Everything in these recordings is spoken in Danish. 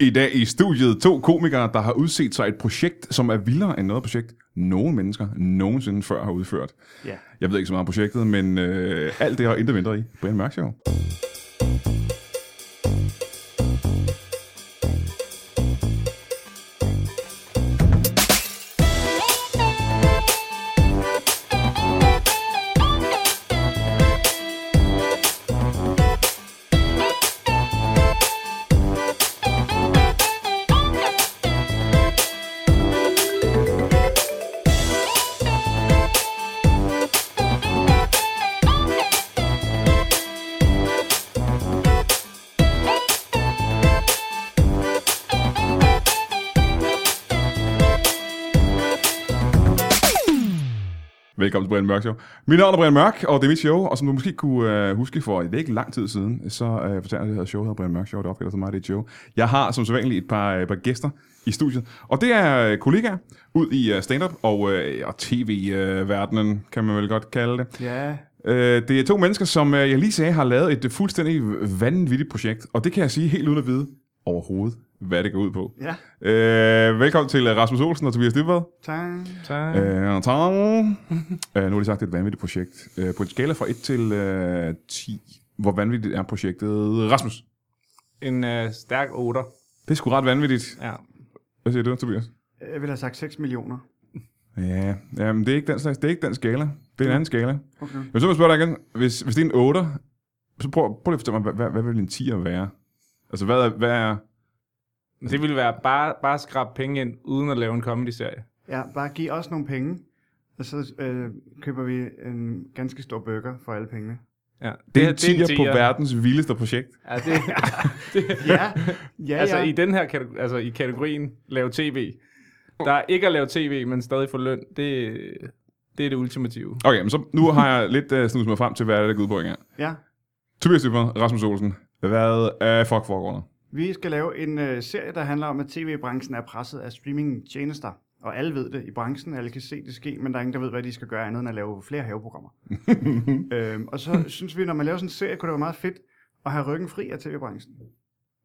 I dag i studiet to komikere, der har udset sig et projekt, som er vildere end noget projekt, nogen mennesker nogensinde før har udført. Ja. Jeg ved ikke så meget om projektet, men øh, alt det har intet mindre i. Brian Mørk Show. Brian Mørk Show. Mit navn er Brian Mørk, og det er mit show, og som du måske kunne uh, huske for det er ikke lang tid siden, så uh, fortæller jeg, det her show hedder Brian Mørk Show, det opgælder til mig, det er et show. Jeg har som sædvanligt et par, uh, par gæster i studiet, og det er uh, kollegaer ud i uh, stand-up og, uh, og tv-verdenen, kan man vel godt kalde det. Ja. Uh, det er to mennesker, som uh, jeg lige sagde, har lavet et fuldstændig vanvittigt projekt, og det kan jeg sige helt uden at vide overhovedet, hvad det går ud på. Ja. Uh, velkommen til uh, Rasmus Olsen og Tobias Dybvad. Tak. Tak. Øh, tak. øh, nu har de sagt, det er et vanvittigt projekt. Øh, på en skala fra 1 til øh, 10, hvor vanvittigt er projektet? Rasmus, En øh, stærk 8. det er sgu ret vanvittigt. Ja. Hvad siger du, Tobias? Jeg ville have sagt 6 millioner. Ja, jamen, det er ikke den slags, det er ikke den skala. Det er en anden skala. Okay. Men så vil jeg spørge dig igen, hvis, hvis det er en 8, så prøv, prøv lige at fortælle mig, hvad, hvad, hvad vil en 10'er være? Altså, hvad er, hvad er... Det ville være bare, bare skrabe penge ind, uden at lave en comedy-serie. Ja, bare giv os nogle penge, og så øh, køber vi en ganske stor burger for alle pengene. Ja. Det er her- en 10'er på verdens vildeste projekt. Ja, det, det, Ja, ja, altså ja. i den her kategori, altså i kategorien lave tv. Der er ikke at lave tv, men stadig få løn. Det, det er det ultimative. Okay, men så nu har jeg lidt uh, snudt mig frem til, hvad det er, der går ud på engang. ja. Tobias Dybvad, Rasmus Olsen, hvad er fuck foregår der? Vi skal lave en øh, serie, der handler om, at tv-branchen er presset af streaming-tjenester. Og alle ved det i branchen, alle kan se det ske, men der er ingen, der ved, hvad de skal gøre andet end at lave flere haveprogrammer. øhm, og så synes vi, når man laver sådan en serie, kunne det være meget fedt at have ryggen fri af tv-branchen.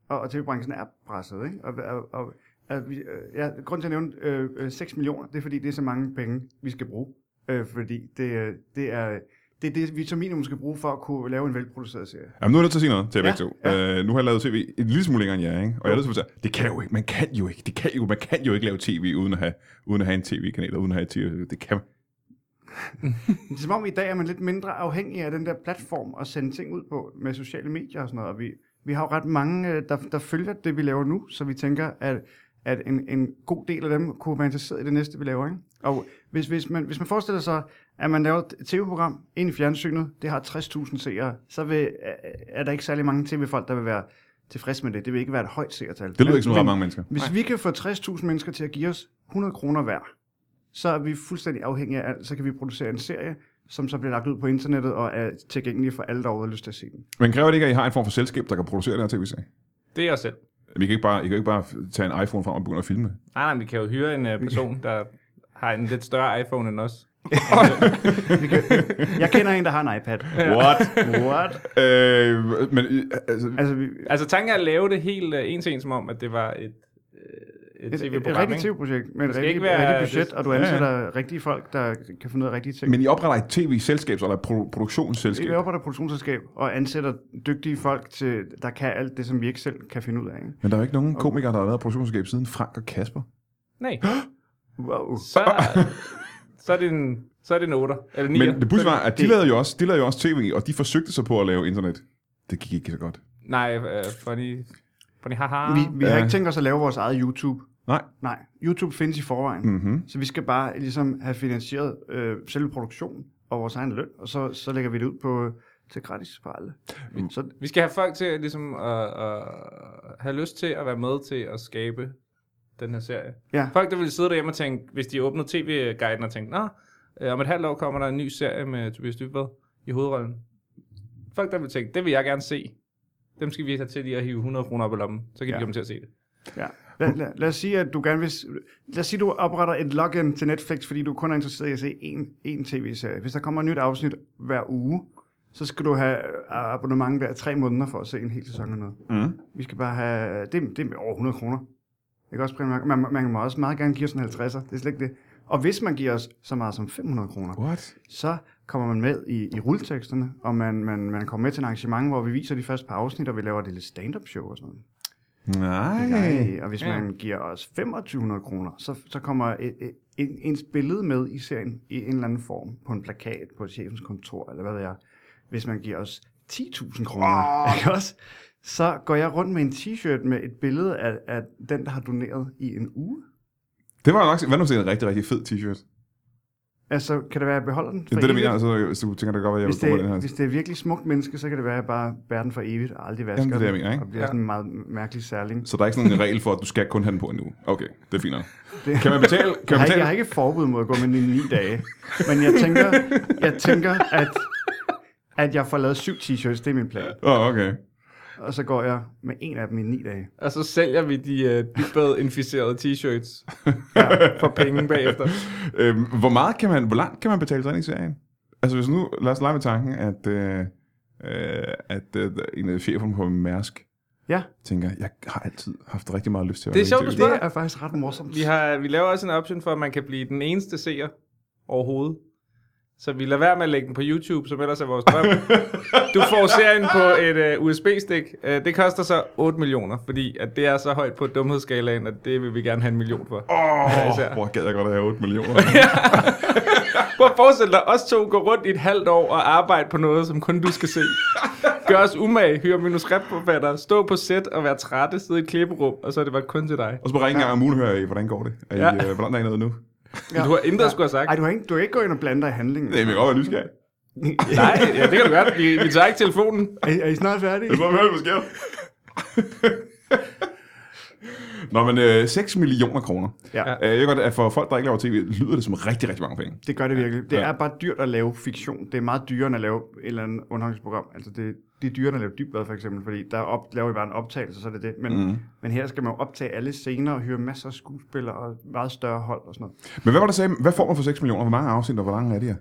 Og, og tv-branchen er presset, ikke? Og, og, og at vi, øh, ja, grunden til at nævne øh, øh, 6 millioner, det er fordi, det er så mange penge, vi skal bruge. Øh, fordi det, øh, det er det, er det, vi som minimum skal bruge for at kunne lave en velproduceret serie. Jamen, nu er jeg nødt til at sige noget til jer Ja, begge to. ja. Øh, nu har jeg lavet tv en lille smule længere end jer, ikke? Og jeg er nødt til at fortælle, det kan jo ikke, man kan jo ikke, det kan jo, man kan jo ikke lave tv uden at have, uden at have en tv-kanal, uden at have tv. Det kan Det er som om i dag er man lidt mindre afhængig af den der platform at sende ting ud på med sociale medier og sådan noget. Og vi, vi har jo ret mange, øh, der, der følger det, vi laver nu, så vi tænker, at, at en, en god del af dem kunne være interesseret i det næste, vi laver. Ikke? Og hvis, hvis, man, hvis man forestiller sig, at man laver et tv-program ind i fjernsynet, det har 60.000 seere, så vil, er- er der ikke særlig mange tv-folk, der vil være tilfreds med det. Det vil ikke være et højt seertal. Det lyder ikke som ret mange mennesker. hvis vi kan få 60.000 mennesker til at give os 100 kroner hver, så er vi fuldstændig afhængige af alt. Så kan vi producere en serie, som så bliver lagt ud på internettet og er tilgængelig for alle, der har lyst til at se den. Men kræver det ikke, at I har en form for selskab, der kan producere den her tv-serie? Det er jeg selv. Vi kan ikke bare, I kan ikke bare tage en iPhone frem og begynde at filme. Nej, nej, vi kan jo hyre en uh, person, der har en lidt større iPhone end os. Jeg kender en, der har en iPad. What? What? øh, men, øh, altså, Altså, vi, Altså tanken er at lave det helt uh, en til en, som om, at det var et, uh, et et, et, et tv-program. rigtigt tv-projekt med et rigtigt, være- rigtigt budget, og du Ja, ja. ansætter rigtige folk, der kan finde ud af rigtige ting. men I opretter et tv-selskab, eller et pro- Vi produktionsselskab. laver på et produktionsselskab og ansætter dygtige folk, til, der kan alt det, som vi ikke selv kan finde ud af. Ikke? Men der er jo ikke nogen komikere, der har været i produktionsselskab siden Frank og Kasper. Nej, Wow. så, så er det en, så er det en 8 eller 9. Men det pudsige var, at de det- lavede jo også, de lavede jo også tv, og de forsøgte sig på at lave internet. Det gik ikke så godt. Nej, uh, funny, funny haha. Vi, vi har Ja. ikke tænkt os at lave vores eget YouTube. Nej. Nej, YouTube findes i forvejen. Mm-hmm. Så vi skal bare ligesom have finansieret øh, selve produktionen og vores egen løn, og så, så lægger vi det ud på til gratis for alle. Så Vi skal have folk til ligesom at, at have lyst til at være med til at skabe den her serie. Ja. Folk, der vil sidde derhjemme og tænke, hvis de åbner tv-guiden og tænker, Nå, øh, om et halvt år kommer der en ny serie med Tobias Dybvad i hovedrollen. Folk, der vil tænke, det vil jeg gerne se. Dem skal vi have til lige at hive 100 kroner op i lommen. Så kan ja. Ja. de komme til at se det. ja. Lad, lad, lad os sige, at du gerne vil... Lad os sige, at du opretter et login til Netflix, fordi du kun er interesseret i at se én, én tv-serie. Hvis der kommer et nyt afsnit hver uge, så skal du have øh, abonnement hver tre måneder for at se en hel sæson af noget. Mm. Vi skal bare have, det, det er over 100 kroner. Ikke også, Mørk? man, man må også meget gerne give os en 50'er, det er slet ikke det. Og hvis man giver os så meget som 500 kroner, What? så kommer man med i, i rulleteksterne, og man, man, man kommer med til en arrangement, hvor vi viser de første par afsnit, og vi laver det lidt stand-up show og sådan noget. Nej. Nej. Og hvis Ja. man giver os 2500 kroner, så, så kommer et, et, en, ens billede med i serien i en eller anden form, på en plakat, på chefens kontor, eller hvad ved jeg. Hvis man giver os 10.000 kroner, Åh. ikke også? så går jeg rundt med en t-shirt med et billede af, af den, der har doneret i en uge. Det var nok, hvad nu en rigtig, rigtig fed t-shirt? Altså, kan det være, at jeg beholder den Det er det, du evigt? mener, så, hvis du tænker, det godt være, jeg Hvis det, den her. hvis det er virkelig smukt menneske, så kan det være, at jeg bare bærer den for evigt og aldrig vasker Jamen, det er det, jeg mener, ikke? og bliver Ja. sådan en meget mærkelig særling. Så der er ikke sådan en regel for, at du skal kun have den på en uge. Okay, det er fint nok. Det- Kan man betale? Kan Jeg man har, ikke, betale? jeg har ikke forbud mod at gå med den i ni dage, men jeg tænker, jeg tænker at, at jeg får lavet syv t-shirts, det er min plan. Åh, oh, okay. Og så går jeg med en af dem i ni dage. Og så sælger vi de uh, dybbad inficerede t-shirts for penge bagefter. Øhm, hvor meget kan man, hvor langt kan man betale sig ind i serien? Altså hvis nu, lad os lege med tanken, at, øh, øh, at øh, en af cheferne på Mærsk Ja, tænker, jeg har altid haft rigtig meget lyst til at Det er sjovt, du spørger. det er faktisk ret morsomt. Vi, har, vi laver også en option for, at man kan blive den eneste seer overhovedet. Så vi lader være med at lægge den på YouTube, som ellers er vores drøm. Du får serien på et uh, USB-stik. Uh, det koster så 8 millioner, fordi at det er så højt på dumhedsskalaen, at det vil vi gerne have en million for. Åh, oh, hvor gad jeg godt at have 8 millioner. Prøv at forestille dig, os to går rundt i et halvt år og arbejde på noget, som kun du skal se. Gør os umage, hyre manuskriptforfattere, stå på sæt og være trætte, sidde i et klipperum, og så er det bare kun til dig. Og så bare ringe en gang om ugen og høre, hvordan går det? Er I, Ja. øh, hvordan er I nået nu? Ja. Du har intet at skulle have sagt. Ej, du har ikke, du har ikke gået ind og blandet dig i handlingen. Det er godt være nysgerrig. Nej, ja, det kan du godt. Vi, vi tager ikke telefonen. Er, er I snart færdige? Det er bare høre, hvad sker. Nå, men øh, 6 millioner kroner. Ja, Øh, Jeg ved godt, at for folk, der ikke laver tv, lyder det som rigtig, rigtig mange penge. det gør det virkelig. Det Ja. er bare dyrt at lave fiktion. Det er meget dyrere end at lave et eller andet underholdningsprogram. Altså, det, det er dyrere at lave dybbad, for eksempel, fordi der op, laver vi bare en optagelse, så er det det. Men, Mhm. men her skal man jo optage alle scener og høre masser af skuespillere og meget større hold og sådan noget. Men hvad var det sagde? Hvad får man for 6 millioner? Hvor mange afsnit, og hvor lange er de her?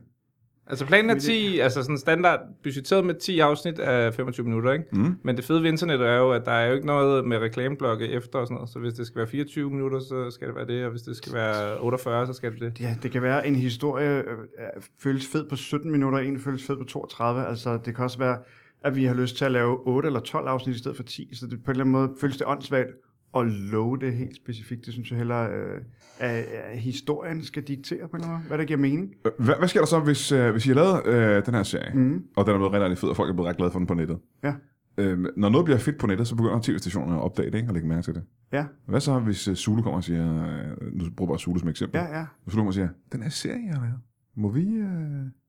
Altså planen er 10, altså sådan standard budgetteret med 10 afsnit af 25 minutter, ikke? Mm. Men det fede ved internet er jo, at der er jo ikke noget med reklameblokke efter og sådan noget. Så hvis det skal være 24 minutter, så skal det være det, og hvis det skal være 48, så skal det det. Ja, det kan være, en historie øh, føles fed på 17 minutter, en føles fed på 32. Altså, det kan også være, at vi har lyst til at lave 8 eller 12 afsnit i stedet for 10. Så det, på en eller anden måde føles det åndssvagt at love det helt specifikt. Det synes jeg hellere, øh, at, at historien skal diktere på en måde, hvad der giver mening. Hvad, hvad sker der så, hvis, øh, hvis I har lavet øh, den her serie, Mm. og den er blevet rigtig, rigtig fed, og folk er blevet ret glade for den på nettet? Ja. Øhm, når noget bliver fedt på nettet, så begynder tv-stationerne at opdage det, ikke? og lægge mærke til det. Ja, Hvad så, hvis øh, Zulu kommer og siger, øh, nu bruger jeg bare Zulu som eksempel, ja, ja. Hvis Zulu kommer og siger, den her serie, jeg har lavet, må vi... Øh...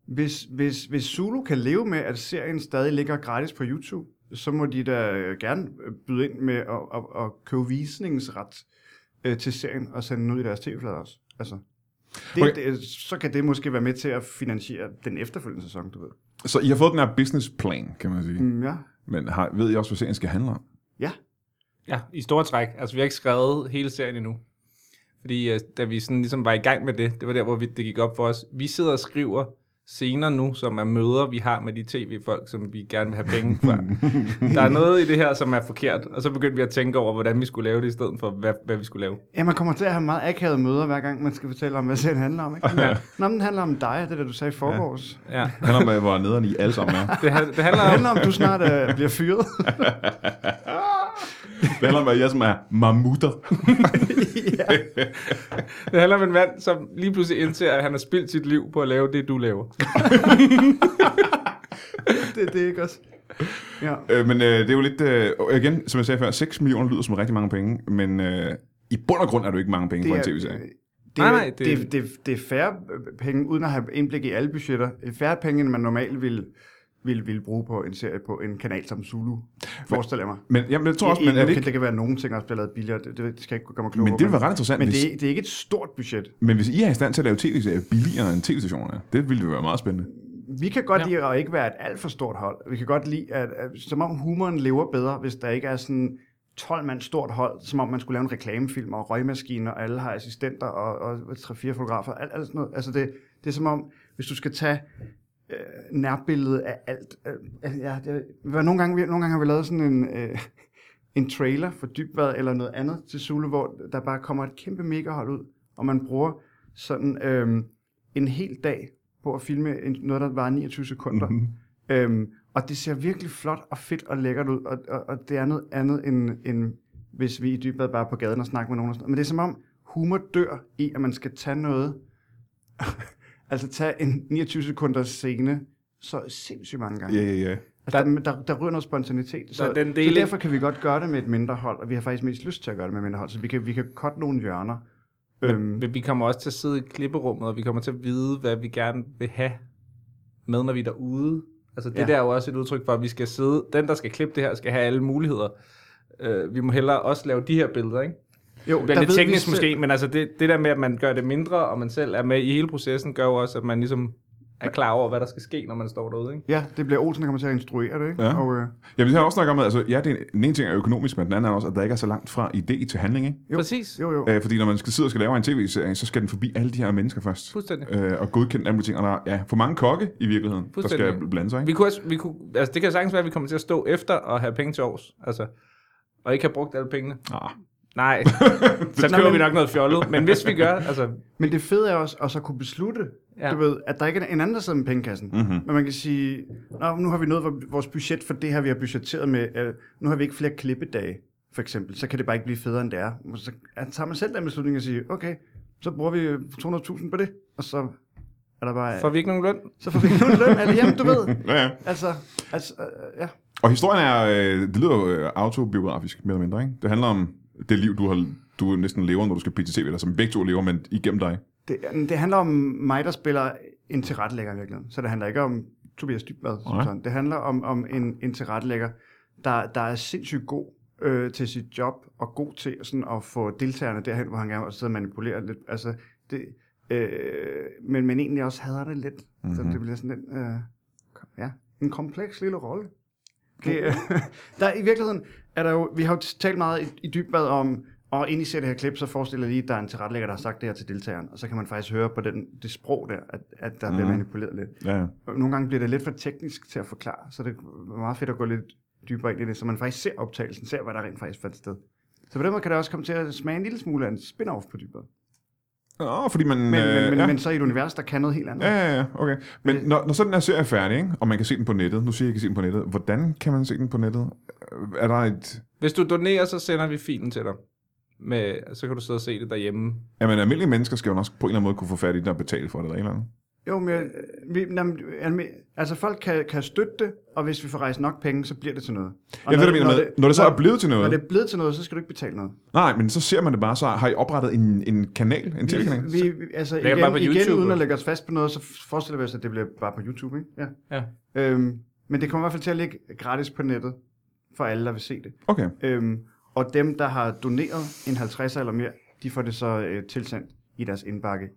Hvis, hvis, hvis Zulu kan leve med, at serien stadig ligger gratis på YouTube, så må de da øh, gerne øh, byde ind med at, at, at købe visningsret øh, til serien og sende den ud i deres tv-flader også. Altså, det, Okay. det, så kan det måske være med til at finansiere den efterfølgende sæson, du ved. Så I har fået den her business plan, kan man sige. Mm. Ja. Men har, ved I også, hvad serien skal handle om? ja. Ja, i store træk. Altså, vi har ikke skrevet hele serien endnu. Fordi da vi sådan ligesom var i gang med det, det var der, hvor vi, det gik op for os. Vi sidder og skriver scener nu, som er møder, vi har med de tv-folk, som vi gerne vil have penge fra. der er noget i det her, som er forkert, og så begyndte vi at tænke over, hvordan vi skulle lave det, i stedet for, hvad, hvad vi skulle lave. Ja, man kommer til at have meget akavede møder, hver gang man skal fortælle om, hvad serien handler om. Ikke? Ja. Nå, men den handler om dig, det der, du sagde i forgårs. Ja. Ja. Det handler om, hvor nederen I alle sammen er. Det, det handler Det om, handler om, at du snart uh, bliver fyret. Det handler om, at jeg som er mammutter. det handler om en mand, som lige pludselig indser, at han har spildt sit liv på at lave det, du laver. det, det er ikke også. Ja. øh, men øh, det er jo lidt... Øh, igen, som jeg sagde før, 6 millioner lyder som rigtig mange penge, men øh, i bund og grund er det jo ikke mange penge for en tv-serie. Det, Nej, er, nej, det, det- det, det, det er færre penge, uden at have indblik i alle budgetter. Det er færre penge, end man normalt ville, ville, ville bruge på en serie på en kanal som Zulu, forestiller jeg mig. Men jamen, jeg tror også, I- men er det ikke... Det kan være, at nogle ting også bliver lavet billigere. Det, det skal jeg ikke gøre mig klog Men det vil være ret interessant, Men hvis, det, er, det er ikke et stort budget. men hvis I er i stand til at lave tv-serier billigere end tv-stationerne, det ville jo være meget spændende. Vi kan godt Ja. ja. lide at ikke være et alt for stort hold. Vi kan godt lide, at, at som om humoren lever bedre, hvis der ikke er sådan 12 mand stort hold, som om man skulle lave en reklamefilm og røgmaskiner, og alle har assistenter og, og 3-4 fotografer, alt, alt sådan noget. Altså det, det er som om, hvis du skal tage øh, nærbillede af alt. Øh, altså, ja, det, nogle, gange, nogle gange har vi lavet sådan en, øh, en trailer for dybvad eller noget andet til Zulu, hvor der bare kommer et kæmpe megahold ud, og man bruger sådan øh, en hel dag på at filme en, noget, der var 29 sekunder. Mhm. Mm-hmm. Øhm, og det ser virkelig flot og fedt og lækkert ud, og, og, og det er noget andet end, end hvis vi i dybvad bare på gaden og snakker med nogen. og sådan. Men det er som om humor dør i, at man skal tage noget, altså tage en 29 sekunders scene, så sindssygt mange gange. Ja, ja, ja. Altså, der, der, der ryger noget spontanitet. Så, Der er den så del- derfor kan vi godt gøre det med et mindre hold, og vi har faktisk mest lyst til at gøre det med et mindre hold, så vi kan, vi kan cutte nogle hjørner. Øhm, Men vi kommer også til at sidde i klipperummet, og vi kommer til at vide, hvad vi gerne vil have med, når vi er derude. Altså det Ja. der er jo også et udtryk for, at vi skal sidde, den der skal klippe det her, skal have alle muligheder. Uh, vi må hellere også lave de her billeder, ikke? Jo, Det bliver der lidt vi teknisk selv- måske, men altså det, det der med, at man gør det mindre, og man selv er med i hele processen, gør jo også, at man ligesom er klar over, hvad der skal ske, når man står derude, ikke? Ja, det bliver Olsen, der kommer til at instruere det, ikke? Ja. Og, øh, Ja, vi har også snakket om, at altså, ja, det er, den ene ting er økonomisk, men den anden er også, at der ikke er så langt fra idé til handling. Ikke? Jo. Præcis. jo, jo. Øh, fordi når man skal sidde og skal lave en tv-serie, så skal den forbi alle de her mennesker først. Fuldstændig. Øh, og godkende alle mulige ting. Og der er ja, for mange kokke i virkeligheden, der skal blande sig. Ikke? Vi kunne også, vi kunne, altså det kan sagtens være, at vi kommer til at stå efter og have penge til års, altså, og ikke have brugt alle pengene. Ah, Nej, så men- vi nok noget fjollet, men hvis vi gør, altså, Men det fede er også at så kunne beslutte, ja. Du ved, at der ikke er en anden, der sidder med pengekassen. Mhm. Men man kan sige, Nå, nu har vi nået vor- vores budget for det her, vi har budgetteret med. Øh, nu har vi ikke flere klippedage, for eksempel. Så kan det bare ikke blive federe, end det er. Så tager man selv den beslutning og siger, okay, så bruger vi 200.000 på det, og så er der bare... får vi ikke nogen løn? så får vi ikke nogen løn. Eller, jamen, du ved. ja, ja. Altså, altså øh, ja. Og historien er, øh, det lyder jo øh, autobiografisk, mere eller mindre. Ikke? Det handler om det liv, du, har, du næsten lever, når du skal pitche tv, eller som begge to lever, men igennem dig. Det, det handler om mig, der spiller en tilrettelægger i virkeligheden. Så det handler ikke om Tobias Dybvad. sådan. Det handler om, om en, en tilrettelægger, der, der er sindssygt god øh, til sit job, og god til sådan, at få deltagerne derhen, hvor han gerne vil sidde og manipulere lidt. Altså, det, øh, men, men egentlig også hader det lidt. Mm-hmm. Så Mhm. det bliver sådan lidt, øh, ja, en kompleks lille rolle. Det, øh, der er, I virkeligheden er der jo, vi har jo talt meget i, i dybvad om, og ind i ser det her klip, så forestiller jeg lige, at der er en tilrettelægger, der har sagt det her til deltageren, og så kan man faktisk høre på den, det sprog der, at, at der mm. bliver Mhm. manipuleret lidt. Ja, ja. Og Nogle gange bliver det lidt for teknisk til at forklare, så det er meget fedt at gå lidt dybere ind i det, så man faktisk ser optagelsen, ser hvad der rent faktisk fandt sted. Så på den måde kan det også komme til at smage en lille smule af en spin-off på dybvad. Nå, fordi man... Men, øh, men, men, ja. men så i et univers, der kan noget helt andet. Ja, ja, ja, okay. Men når, når så den her serie er færdig, ikke, og man kan se den på nettet, nu siger jeg, at jeg kan se den på nettet, hvordan kan man se den på nettet? Øh, Er der et... Hvis du donerer, så sender vi filen til dig. Med, så kan du sidde og se det derhjemme. Jamen, almindelige mennesker skal jo også på en eller anden måde kunne få fat i det og betale for det, eller et eller andet. Jo, men øh, vi, jamen, altså folk kan, kan støtte det, og hvis vi får rejst nok penge, så bliver det til noget. Og Jeg ved, det, mener med, når det så er blevet til Når noget. det er blevet til noget, så skal du ikke betale noget. Nej, men så ser man det bare, så har I oprettet en, en kanal, en tv-kanal. Vi, vi, altså igen, bare på igen YouTube, uden at lægge os fast på noget, så forestiller vi os, at det bliver bare på YouTube, ikke? Ja. Ja. Øhm, men det kommer i hvert fald til at ligge gratis på nettet, for alle, der vil se det. Okay. Øhm, og dem, der har doneret en 50 eller mere, de får det så øh, tilsendt i deres indbakke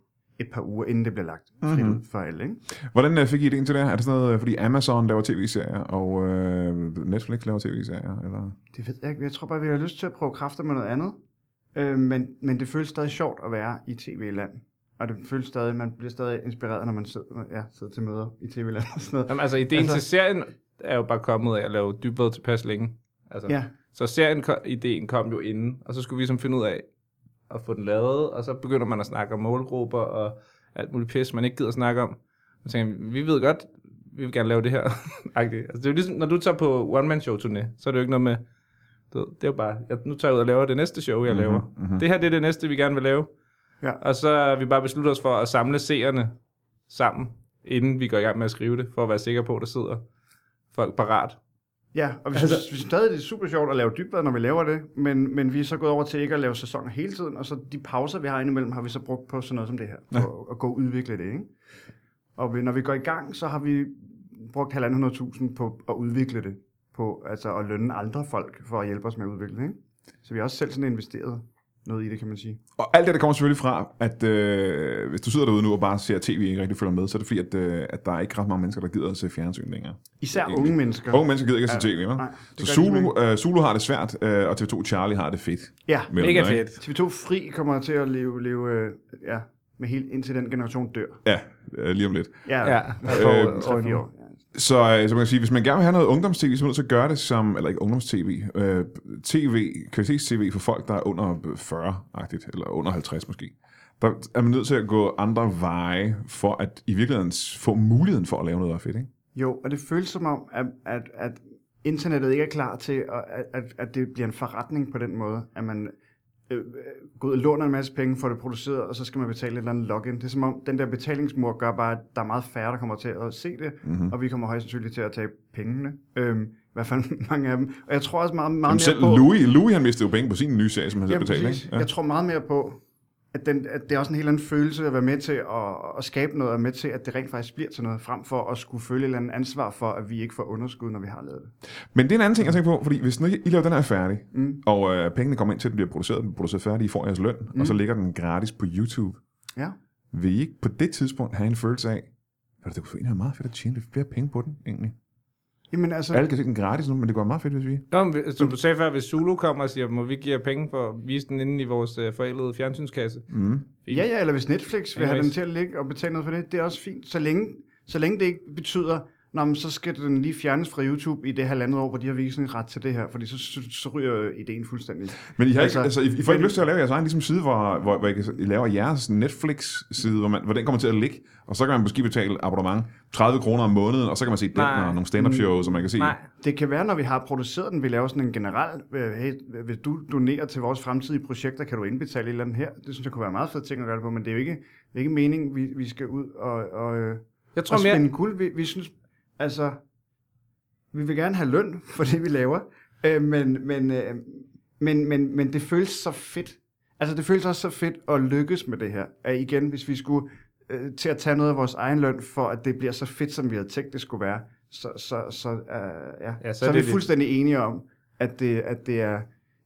et par uger, inden det bliver lagt frit Mhm. ud for alle, ikke? Hvordan øh, fik I idéen til det? Er det sådan noget, øh, fordi Amazon laver tv-serier, og øh, Netflix laver tv-serier? Eller? Det ved jeg ikke. Jeg tror bare, vi har lyst til at prøve kræfter med noget andet. Øh, men, men det føles stadig sjovt at være i tv-land. Og det føles stadig, man bliver stadig inspireret, når man sidder, ja, sidder til møder i tv-land og sådan noget. Jamen, altså, ideen Altså- til serien er jo bare kommet af at lave dybvad tilpas længe. Altså, Ja, Så serien, ideen kom jo inden, og så skulle vi ligesom finde ud af at få den lavet, og så begynder man at snakke om målgrupper og alt muligt pis, man ikke gider snakke om. Så tænker vi, ved godt, vi vil gerne lave det her. Altså, det er jo ligesom, når du tager på one-man-show-turné, så er det jo ikke noget med, du ved, det er jo bare, jeg, nu tager jeg ud og laver det næste show, jeg Mhm, laver. mhm. Det her, det er det næste, vi gerne vil lave. Ja. Og så har vi bare besluttet os for at samle seerne sammen, inden vi går i gang med at skrive det, for at være sikre på, at der sidder folk parat. Ja og vi synes, altså, vi synes stadig, det er super sjovt at lave dybvad, når vi laver det, men, men vi er så gået over til ikke at lave sæsoner hele tiden, og så de pauser, vi har indimellem, har vi så brugt på sådan noget som det her, Ja. for at gå og udvikle det, ikke? Og vi, når vi går i gang, så har vi brugt 1.500.000 på at udvikle det, på altså at lønne andre folk for at hjælpe os med at udvikle det, ikke? Så vi har også selv sådan investeret noget i det, kan man sige. Og alt det, der kommer selvfølgelig fra, at øh, hvis du sidder derude nu og bare ser tv og ikke rigtig følger med, så er det fordi, at, øh, at der er ikke ret mange mennesker, der gider at se fjernsyn længere. Især Egentlig. unge mennesker. Unge mennesker gider ikke at se Ja, tv, nej, Så Zulu, øh, Zulu har det svært, øh, og TV2 Charlie har det fedt. Ja, Mega dem, ikke? fedt. TV2 Fri kommer til at leve, leve øh, ja, med helt indtil den generation dør. Ja, øh, lige om lidt. Ja, Ja, øh, øh, 3-4 år. Så, øh, så man kan sige, hvis man gerne vil have noget ungdoms-tv, så er man nødt til at gøre det som, eller ikke ungdoms-tv, øh, tv, kvalitets-tv for folk, der er under øh, 40-agtigt, eller under 50 måske. Der er man nødt til at gå andre veje, for at i virkeligheden få muligheden for at lave noget, der er fedt, ikke? Jo, og det føles som om, at, at, at internettet ikke er klar til, at, at, at det bliver en forretning på den måde, at man øh, går ud og låner en masse penge for det produceret, og så skal man betale et eller andet login. Det er som om, den der betalingsmur gør bare, at der er meget færre, der kommer til at se det, Mhm. mm-hmm. og vi kommer højst sandsynligt til at tage pengene. Øhm, I hvert fald mange af dem. Og jeg tror også meget, meget Jamen mere selv på... Louis, Louis han mistede jo penge på sin nye serie, som han selv Ja, betalte, ikke? Jeg tror meget mere på, at, den, at det er også en helt anden følelse at være med til at, at skabe noget, og med til, at det rent faktisk bliver til noget, frem for at skulle føle et eller andet ansvar for, at vi ikke får underskud, når vi har lavet det. Men det er en anden ting, jeg tænker på, fordi hvis nu I laver den her færdig, Mm. og øh, pengene kommer ind til, at den bliver produceret, den bliver produceret færdig, I får jeres løn, mm. og så ligger den gratis på YouTube, Ja. vil I ikke på det tidspunkt have en følelse af, at det kunne egentlig være meget fedt at tjene lidt flere penge på den, egentlig? Jamen altså, Alle kan se den gratis nu, men det går meget fedt, hvis vi... Nå, men som du sagde før, hvis Zulu kommer og siger, må vi give jer penge for at vise den inde i vores øh, forældrede fjernsynskasse? Mm. ja, ja, eller hvis Netflix vil have Anyways. dem til at ligge og betale noget for det, det er også fint, så længe, så længe det ikke betyder, Nå, men så skal den lige fjernes fra YouTube i det halvandet år, hvor de har visningsret til det her, fordi så, så, så ryger ideen fuldstændig. Men I, har Altså, altså, ikke, altså, I, I får ikke lyst til at lave jeres egen ligesom, side, hvor, hvor, hvor I, kan, I laver jeres Netflix-side, hvor, man, hvor den kommer til at ligge, og så kan man måske betale abonnement 30 kroner om måneden, og så kan man se den og nogle stand-up shows, som man kan se. Nej, Det kan være, når vi har produceret den, vi laver sådan en generel, øh, hey, hvis du donerer til vores fremtidige projekter, kan du indbetale et eller andet her. Det synes jeg kunne være meget fed ting at gøre det på, men det er jo ikke, det er ikke meningen, vi, vi skal ud og, og, øh, jeg tror og mere... spænde guld. Vi, vi synes, altså, vi vil gerne have løn for det, vi laver, øh, men, men, øh, men, men, men det føles så fedt. Altså, det føles også så fedt at lykkes med det her. At igen, hvis vi skulle øh, til at tage noget af vores egen løn, for at det bliver så fedt, som vi havde tænkt, det skulle være, så, så, så, øh, ja. Ja, så så, er vi det det. fuldstændig enige om, at det, at det er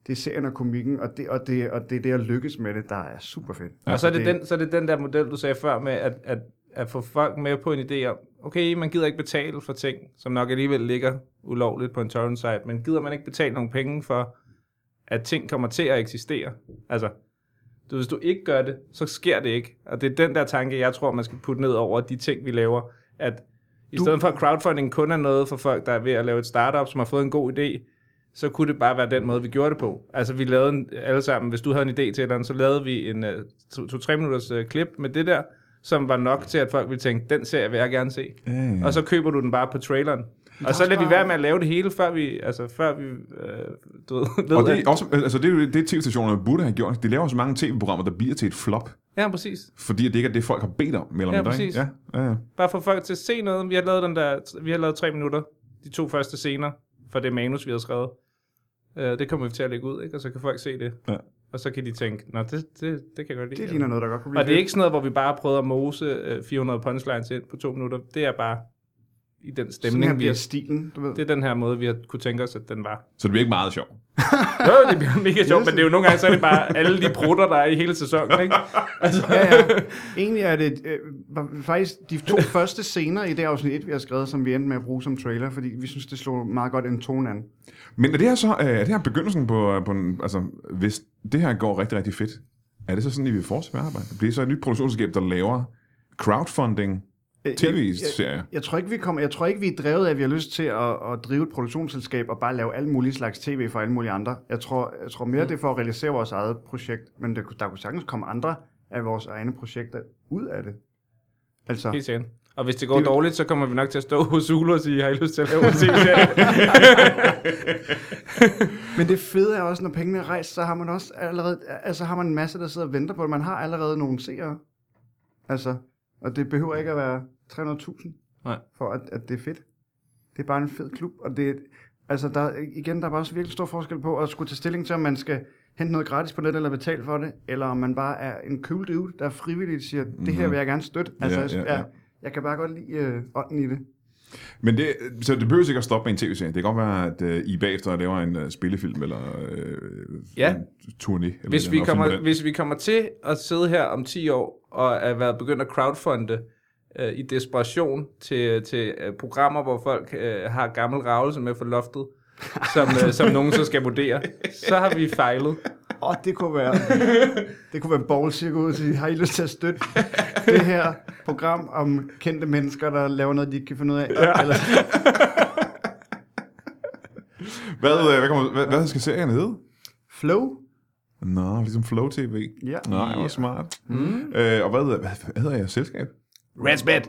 det er serien og komikken, og det, og, det, og det er det at lykkes med det, der er super fedt. Ja, og så er, det den, så er det den der model, du sagde før med, at, at, at få folk med på en idé om, okay, man gider ikke betale for ting, som nok alligevel ligger ulovligt på en torrent site, men gider man ikke betale nogle penge for, at ting kommer til at eksistere? Altså, du, hvis du ikke gør det, så sker det ikke. Og det er den der tanke, jeg tror, man skal putte ned over de ting, vi laver. At i Du- stedet for at crowdfunding kun er noget for folk, der er ved at lave et startup, som har fået en god idé, så kunne det bare være den måde, vi gjorde det på. Altså, vi lavede en, alle sammen, hvis du havde en idé til et eller andet, så lavede vi en uh, to-tre minutters uh, klip med det der, som var nok til, at folk ville tænke, den serie vil jeg gerne se. Ja, ja. Og så køber du den bare på traileren. Og så lader vi være med at lave det hele, før vi, altså, før vi, øh, du ved, ved, Og det er, også, altså det, er jo det, tv-stationerne burde have gjort. De laver så mange tv-programmer, der bliver til et flop, Ja, præcis. fordi det ikke er det, folk har bedt om, mere eller Ja, præcis. Ja, ja, ja. Bare for folk til at se noget. Vi har lavet den der, vi har lavet tre minutter, de to første scener, for det manus, vi har skrevet. Uh, det kommer vi til at lægge ud, ikke? og så kan folk se det. Ja. Og så kan de tænke, nå, det, det, det kan jeg godt lide. Det ligner noget, der godt kunne blive Og det er ikke sådan noget, hvor vi bare prøver at mose uh, 400 punchlines ind på to minutter. Det er bare i den Sådan her stemning, vi, bliver stilen, du ved. det er den her måde, vi har kunne tænke os, at den var. Så det bliver ikke meget sjovt. Jo, det bliver mega sjovt, men det er jo nogle gange, så er det bare alle de prutter, der er i hele sæsonen, ikke? Altså, ja, ja. Egentlig er det øh, faktisk de to første scener i det afsnit 1, vi har skrevet, som vi endte med at bruge som trailer, fordi vi synes, det slog meget godt en tone an. Men er det her så øh, er det her begyndelsen på, på en, altså, hvis det her går rigtig, rigtig fedt, er det så sådan, at I vil fortsætte med at arbejde? Bliver det så et nyt produktionsselskab, der laver crowdfunding Øh, tv-serier? Jeg, jeg, tror ikke, vi kommer, jeg tror ikke, vi er drevet af, at vi har lyst til at, at drive et produktionsselskab og bare lave alle mulige slags tv for alle mulige andre. Jeg tror, jeg tror mere, det er for at realisere vores eget projekt, men der, kunne- der kunne sagtens komme andre af vores egne projekter ud af det. Altså, Helt sikkert. Og hvis det går Det dårligt, så kommer vi nok til at stå hos Zulu og sige, har I lyst til at lave en tv-serie? Men det fede er også, når pengene er rejst, så har man også allerede, altså har man en masse, der sidder og venter på det. Man har allerede nogle seere. Altså, og det behøver ikke at være 300.000, Nej. for at, at det er fedt. Det er bare en fed klub, og det, altså der, igen, der er bare også virkelig stor forskel på at skulle tage stilling til, om man skal hente noget gratis på net eller betale for det, eller om man bare er en cool dude, der frivilligt siger, det her vil jeg gerne støtte. Altså, Ja, jeg, ja, ja. Jeg, jeg kan bare godt lide øh, ånden i det. Men det, så det behøver ikke at stoppe med en tv-serie. Det kan godt være, at uh, I bagefter laver en uh, spillefilm eller uh, Ja. en turné. Eller hvis, vi kommer, hvis vi kommer til at sidde her om 10 år og er været begyndt at crowdfunde øh, i desperation til, til øh, programmer, hvor folk øh, har gammel ravelse med for loftet, som, øh, som nogen så skal vurdere, så har vi fejlet. Åh, det kunne være, det kunne være ballsy ud til, har I lyst til at støtte det her program om kendte mennesker, der laver noget, de ikke kan finde ud af? Ja. Eller, Hvad, øh, hvad, kommer, hvad, hvad skal serien hedde? Flow? Nå, ligesom Flow TV. Ja. Nej, hvor smart. Mm. Øh, og hvad, hvad, hvad hedder jeres selskab? Redspad.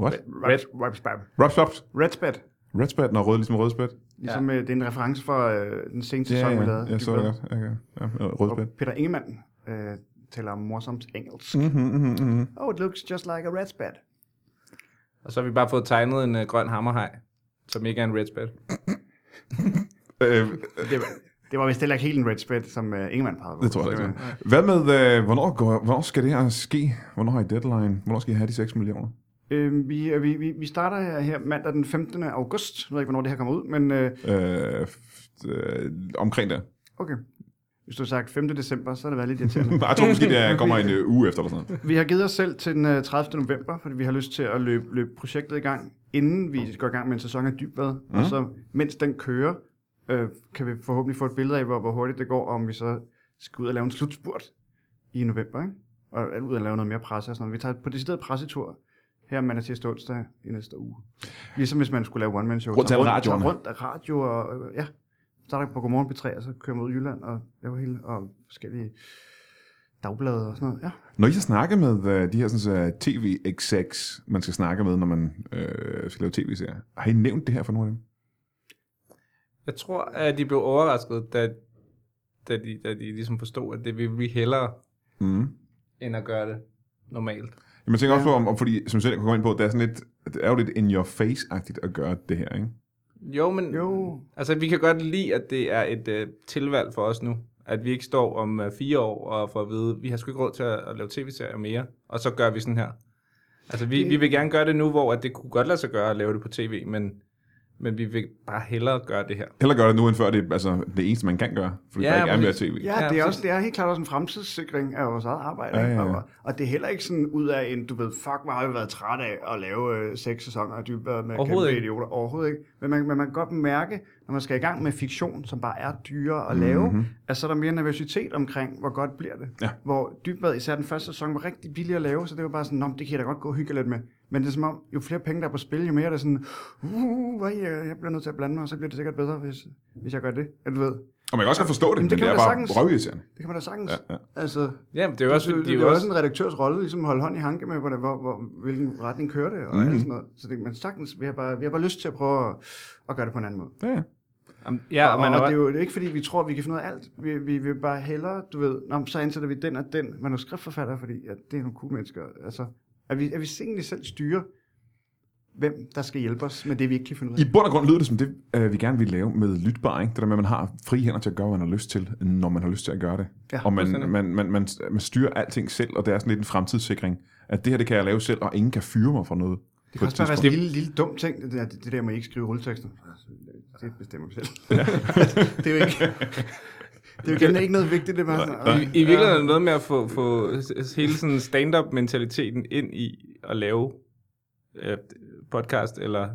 What? Red, Redspad. Rapspops? Redspad. Redspad, når rød ligesom rødspad? Ligesom ja. det er en reference for øh, den seneste sæson, vi lavede. jeg så det godt. Ja, ja, ja, Peter Ingemann øh, taler morsomt engelsk. Mm-hmm, mm-hmm, mm-hmm. Oh, it looks just like a redspad. Og så har vi bare fået tegnet en uh, grøn hammerhaj, som ikke er en redspad. Øh, Det var, det var vist heller ikke helt en redspad, som uh, Ingemann pegede på. det tror jeg ikke. Hvad med, øh, hvornår, går, hvornår skal det her ske? Hvornår har I deadline? Hvornår skal I have de 6 millioner? Øh, vi, øh, vi, vi, vi starter her, mandag den 15. august. Jeg ved ikke, hvornår det her kommer ud, men øh, Øh, øh, omkring det. okay. Hvis du har sagt 5. december, så har det været lidt irriterende. Jeg tror måske, det er- kommer en øh, uge efter eller sådan noget. vi har givet os selv til den øh, 30. november, fordi vi har lyst til at løbe, løbe projektet i gang, inden vi går i gang med en sæson af dybvad. Mm. Og så, mens den kører, øh, kan vi forhåbentlig få et billede af, hvor, hvor hurtigt det går, om vi så skal ud og lave en slutspurt i november, ikke? Og ud og lave noget mere presse og sådan noget. Vi tager på decideret pressetur her mandag tirsdag onsdag i næste uge. Ligesom hvis man skulle lave one-man-show. Rundt til Tager alle radioerne. tager rundt af radio og, øh, ja, starter på Godmorgen P3, og så kører man ud i Jylland og laver hele, og forskellige dagblade og sådan noget. Ja. Når I har snakket med øh, de her sådan, uh, tv-execs, man skal snakke med, når man øh, skal lave tv-serier, har I nævnt det her for nogle af dem? Jeg tror, at de blev overrasket, da, da, de, da de ligesom forstod, at det vil vi hellere, Mm. end at gøre det normalt. Jeg tænker også på, om, om, fordi, som jeg selv kan komme ind på, det er, sådan lidt, det er jo lidt in your face-agtigt at gøre det her, ikke? Jo, men Jo, altså, vi kan godt lide, at det er et uh, tilvalg for os nu. At vi ikke står om uh, fire år og får at vide, vi har sgu ikke råd til at, at lave tv-serier mere, og så gør vi sådan her. Altså, vi, Det- vi vil gerne gøre det nu, hvor at det kunne godt lade sig gøre at lave det på tv, men, men vi vil bare hellere gøre det her. Heller gøre det nu, end før det er altså, det eneste, man kan gøre, fordi Ja, der ikke er mere tv. Ja, det, er også, det er helt klart også en fremtidssikring af vores eget arbejde. Ja, ja, ja. Og, og det er heller ikke sådan ud af en, du ved, fuck, hvor har vi været træt af at lave øh, seks sæsoner af dybvad med Overhovedet kæmpe ikke. idioter. Overhovedet ikke. Men man, men man kan godt mærke, når man skal i gang med fiktion, som bare er dyre at lave, Mhm. at så er der mere nervøsitet omkring, hvor godt bliver det. Ja. Hvor dybvad, især den første sæson, var rigtig billig at lave, så det var bare sådan, Nå, det kan jeg da godt gå og hygge lidt med. Men det er som om, jo flere penge der er på spil, jo mere er det sådan, uh, hvad, jeg, bliver nødt til at blande mig, og så bliver det sikkert bedre, hvis, hvis jeg gør det. Ja, du ved, Og man kan også godt forstå det, men det det, kan er man da bare sagtens. røvirriterende. det kan man da sagtens. Ja, ja. Altså, Ja, men det er jo også, det, det, de det er jo også en redaktørs rolle, ligesom at holde hånd i hanke med, hvordan, hvor, hvor, hvilken retning kører det, og Mhm. mm. alt sådan noget. Så det, men sagtens, vi har, bare, vi har bare lyst til at prøve at, at gøre det på en anden måde. Ja, ja. Ja, og, og, man og er, det er jo det er ikke fordi, vi tror, vi kan finde ud af alt. Vi, vi vil bare hellere, du ved, Nå, men så ansætter vi den og den manuskriptforfatter, fordi at det er nogle cool mennesker. Altså, at vi, at vi egentlig selv styrer, hvem der skal hjælpe os med det, vi ikke kan finde ud af. I bund og grund lyder det som det, øh, vi gerne vil lave med lytbar, ikke? Det der med, at man har fri hænder til at gøre, hvad man har lyst til, når man har lyst til at gøre det. Ja, og man, man, man, man, man styrer alting selv, og det er sådan lidt en fremtidssikring. At det her, det kan jeg lave selv, og ingen kan fyre mig for noget. Det kan også bare være en lille, lille dum ting, det der, det der med ikke skrive rulletekster. Altså, Det bestemmer vi selv. det er jo ikke... Det er jo igen ikke noget vigtigt, det er bare sådan, I, I virkeligheden er det noget med at få, få hele sådan stand-up-mentaliteten ind i at lave øh, podcast eller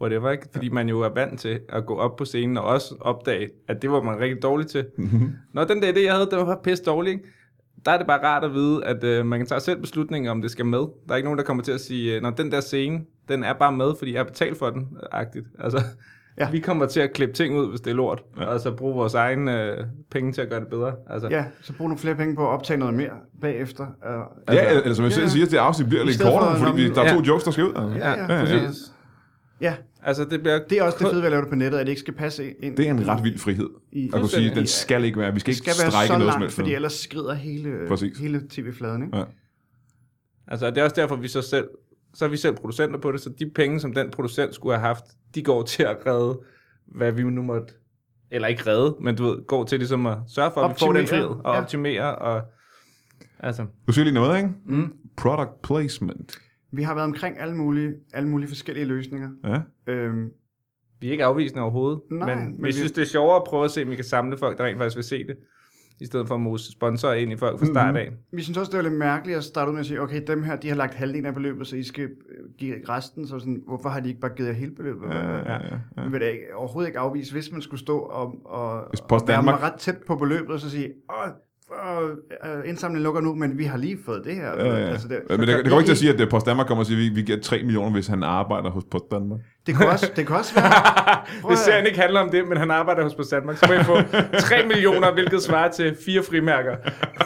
whatever, ikke? Fordi man jo er vant til at gå op på scenen og også opdage, at det var man rigtig dårlig til. Nå, den der idé, jeg havde, den var pisse dårlig, ikke? Der er det bare rart at vide, at øh, man kan tage selv beslutninger, om det skal med. Der er ikke nogen, der kommer til at sige, når den der scene, den er bare med, fordi jeg har betalt for den, agtigt. Altså, Ja. ja. vi kommer til at klippe ting ud, hvis det er lort, ja. og så bruge vores egen øh, penge til at gøre det bedre. Altså, Ja, så brug nogle flere penge på at optage noget mere bagefter. Uh, Ja, eller, som jeg Ja, selv ja. siger, det afsnit bliver I lidt stedet for, kortere, fordi vi, der er to Ja. jokes, der skal ud. Altså. Ja, ja, ja, ja. præcis. ja, Altså, det bliver... det er også det fede ved at lave det på nettet, at det ikke skal passe ind. Det er en ret vild frihed. I- At kunne sige, Fuldstændig. den skal ikke være, vi skal ikke skal strække noget som langt, helst. fordi ellers skrider hele, Præcis. hele tv-fladen. Ikke? Ja. Altså, det er også derfor, vi så selv... Så er vi selv producenter på det, så de penge, som den producent skulle have haft, de går til at redde, hvad vi nu måtte... Eller ikke redde, men du ved, går til ligesom at sørge for, at vi får den Optimere, frihed og ja. optimere. Og, altså, Du siger lige noget, ikke? mm. Product placement. Vi har været omkring alle mulige, alle mulige forskellige løsninger. Ja. Øhm, vi er ikke afvisende overhovedet, Nej, men, men vi vi- synes, det er sjovere at prøve at se, om vi kan samle folk, der rent faktisk vil se det, i stedet for at mose sponsorer ind i folk fra start af. Vi synes også, det var lidt mærkeligt at starte ud med at sige, okay, dem her, de har lagt halvdelen af beløbet, så I skal øh, give resten. Så sådan, hvorfor har de ikke bare givet jer hele beløbet? Ja, ja, ja. Men vil det ikke, overhovedet ikke afvise, hvis man skulle stå og, og, Hvis og være ret tæt på beløbet, og så sige, åh, øh, indsamlingen lukker nu, men vi har lige fået det her. Ja, ja. Altså, det, Men det, det går ikke til at sige, at Post Danmark kommer og siger, at vi, vi giver 3 millioner, hvis han arbejder hos Post Danmark. det, kunne også, det kunne også være... Hvis at- serien ikke handler om det, men han arbejder hos Post Danmark, så må I få 3 millioner, hvilket svarer til fire frimærker.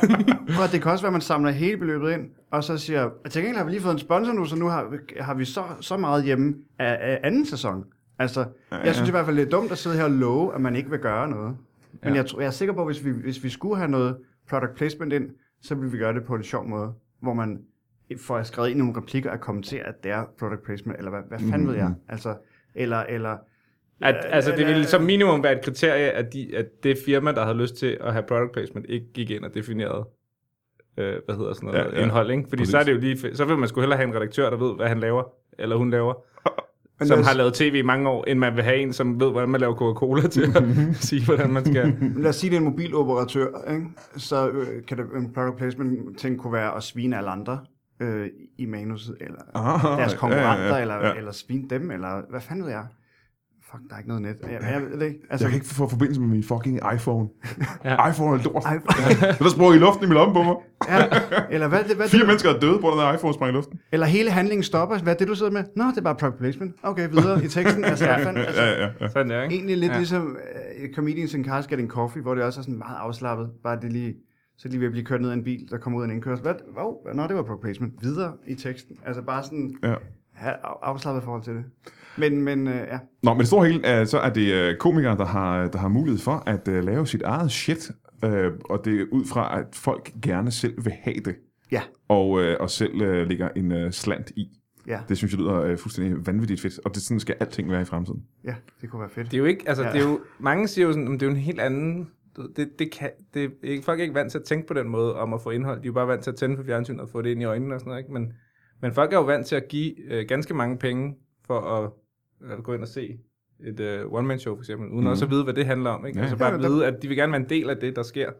Prøv at det kan også være, at man samler hele beløbet ind, og så siger, til gengæld har vi lige fået en sponsor nu, så nu har, vi- har vi så, så meget hjemme af, af anden sæson. Altså, jeg synes i hvert fald, det er dumt at sidde her og love, at man ikke vil gøre noget. Men Ja. jeg, tror, jeg er sikker på, at hvis vi, hvis vi skulle have noget product placement ind, så ville vi gøre det på en sjov måde, hvor man får skrevet ind i nogle replikker og kommentere, at det er product placement, eller hvad, hvad fanden ved jeg? Altså, eller, eller At, altså, det ville som minimum være et kriterie, at, de, at det firma, der havde lyst til at have product placement, ikke gik ind og definerede, øh, hvad hedder sådan noget, Ja, ja, ja. ja. indhold, ikke? Fordi Præcis. så er det jo lige, så vil man sgu hellere have en redaktør, der ved, hvad han laver, eller hun laver, Men som os- har lavet tv i mange år, end man vil have en, som ved, hvordan man laver Coca-Cola til at sige, hvordan man skal. Lad os sige, det er en mobiloperatør, ikke? så øh, kan det, en product placement ting kunne være at svine alle andre øh, i manuset, eller Ah, deres konkurrenter, ja, ja, ja. eller, eller svine dem, eller hvad fanden ved jeg? Fuck, der er ikke noget net. Jeg, jeg ved det ikke. Altså, Jeg kan ikke få forbindelse med min fucking iPhone. Ja. Ja. iPhone er lort. Ej, Der sprang i luften i min lomme på mig. ja, eller hvad, det, hvad Fire det, mennesker er døde, på den der iPhone sprang i luften. eller hele handlingen stopper. Hvad er det, du sidder med? Nå, det er bare product placement. Okay, videre i teksten. Altså, hvad fanden, altså, Ja, ja, ja. Sådan der, ikke? egentlig lidt Ja. ja. ligesom uh, Comedians in Cars Getting Coffee, hvor det også er sådan meget afslappet. Bare det lige, så de ved at blive kørt ned af en bil, der kommer ud af en indkørsel. Hvad? Wow, nå, det var product placement. Videre i teksten. Altså bare sådan Ja. afslappet forhold til det. Men, men uh, ja. Nå, men det store hele, er, så er det øh, komikere, der har, der har mulighed for at øh, lave sit eget shit, øh, og det er ud fra, at folk gerne selv vil have det, Ja, og, øh, og selv øh, lægger en øh, slant i. ja, Det synes jeg lyder øh, fuldstændig vanvittigt fedt, og det sådan skal alting være i fremtiden. ja, det kunne være fedt. Det er jo ikke, altså, Ja. det er jo, mange siger jo sådan, at det er jo en helt anden, det, det kan, det er ikke, folk er ikke vant til at tænke på den måde om at få indhold. De er jo bare vant til at tænde for fjernsynet og få det ind i øjnene og sådan noget, ikke? Men, men folk er jo vant til at give øh, ganske mange penge for at, at gå ind og se et øh, one-man-show for eksempel, uden mm. også at vide, hvad det handler om. Ikke? Ja. Altså bare Ja, at vide, at de vil gerne være en del af det, der sker.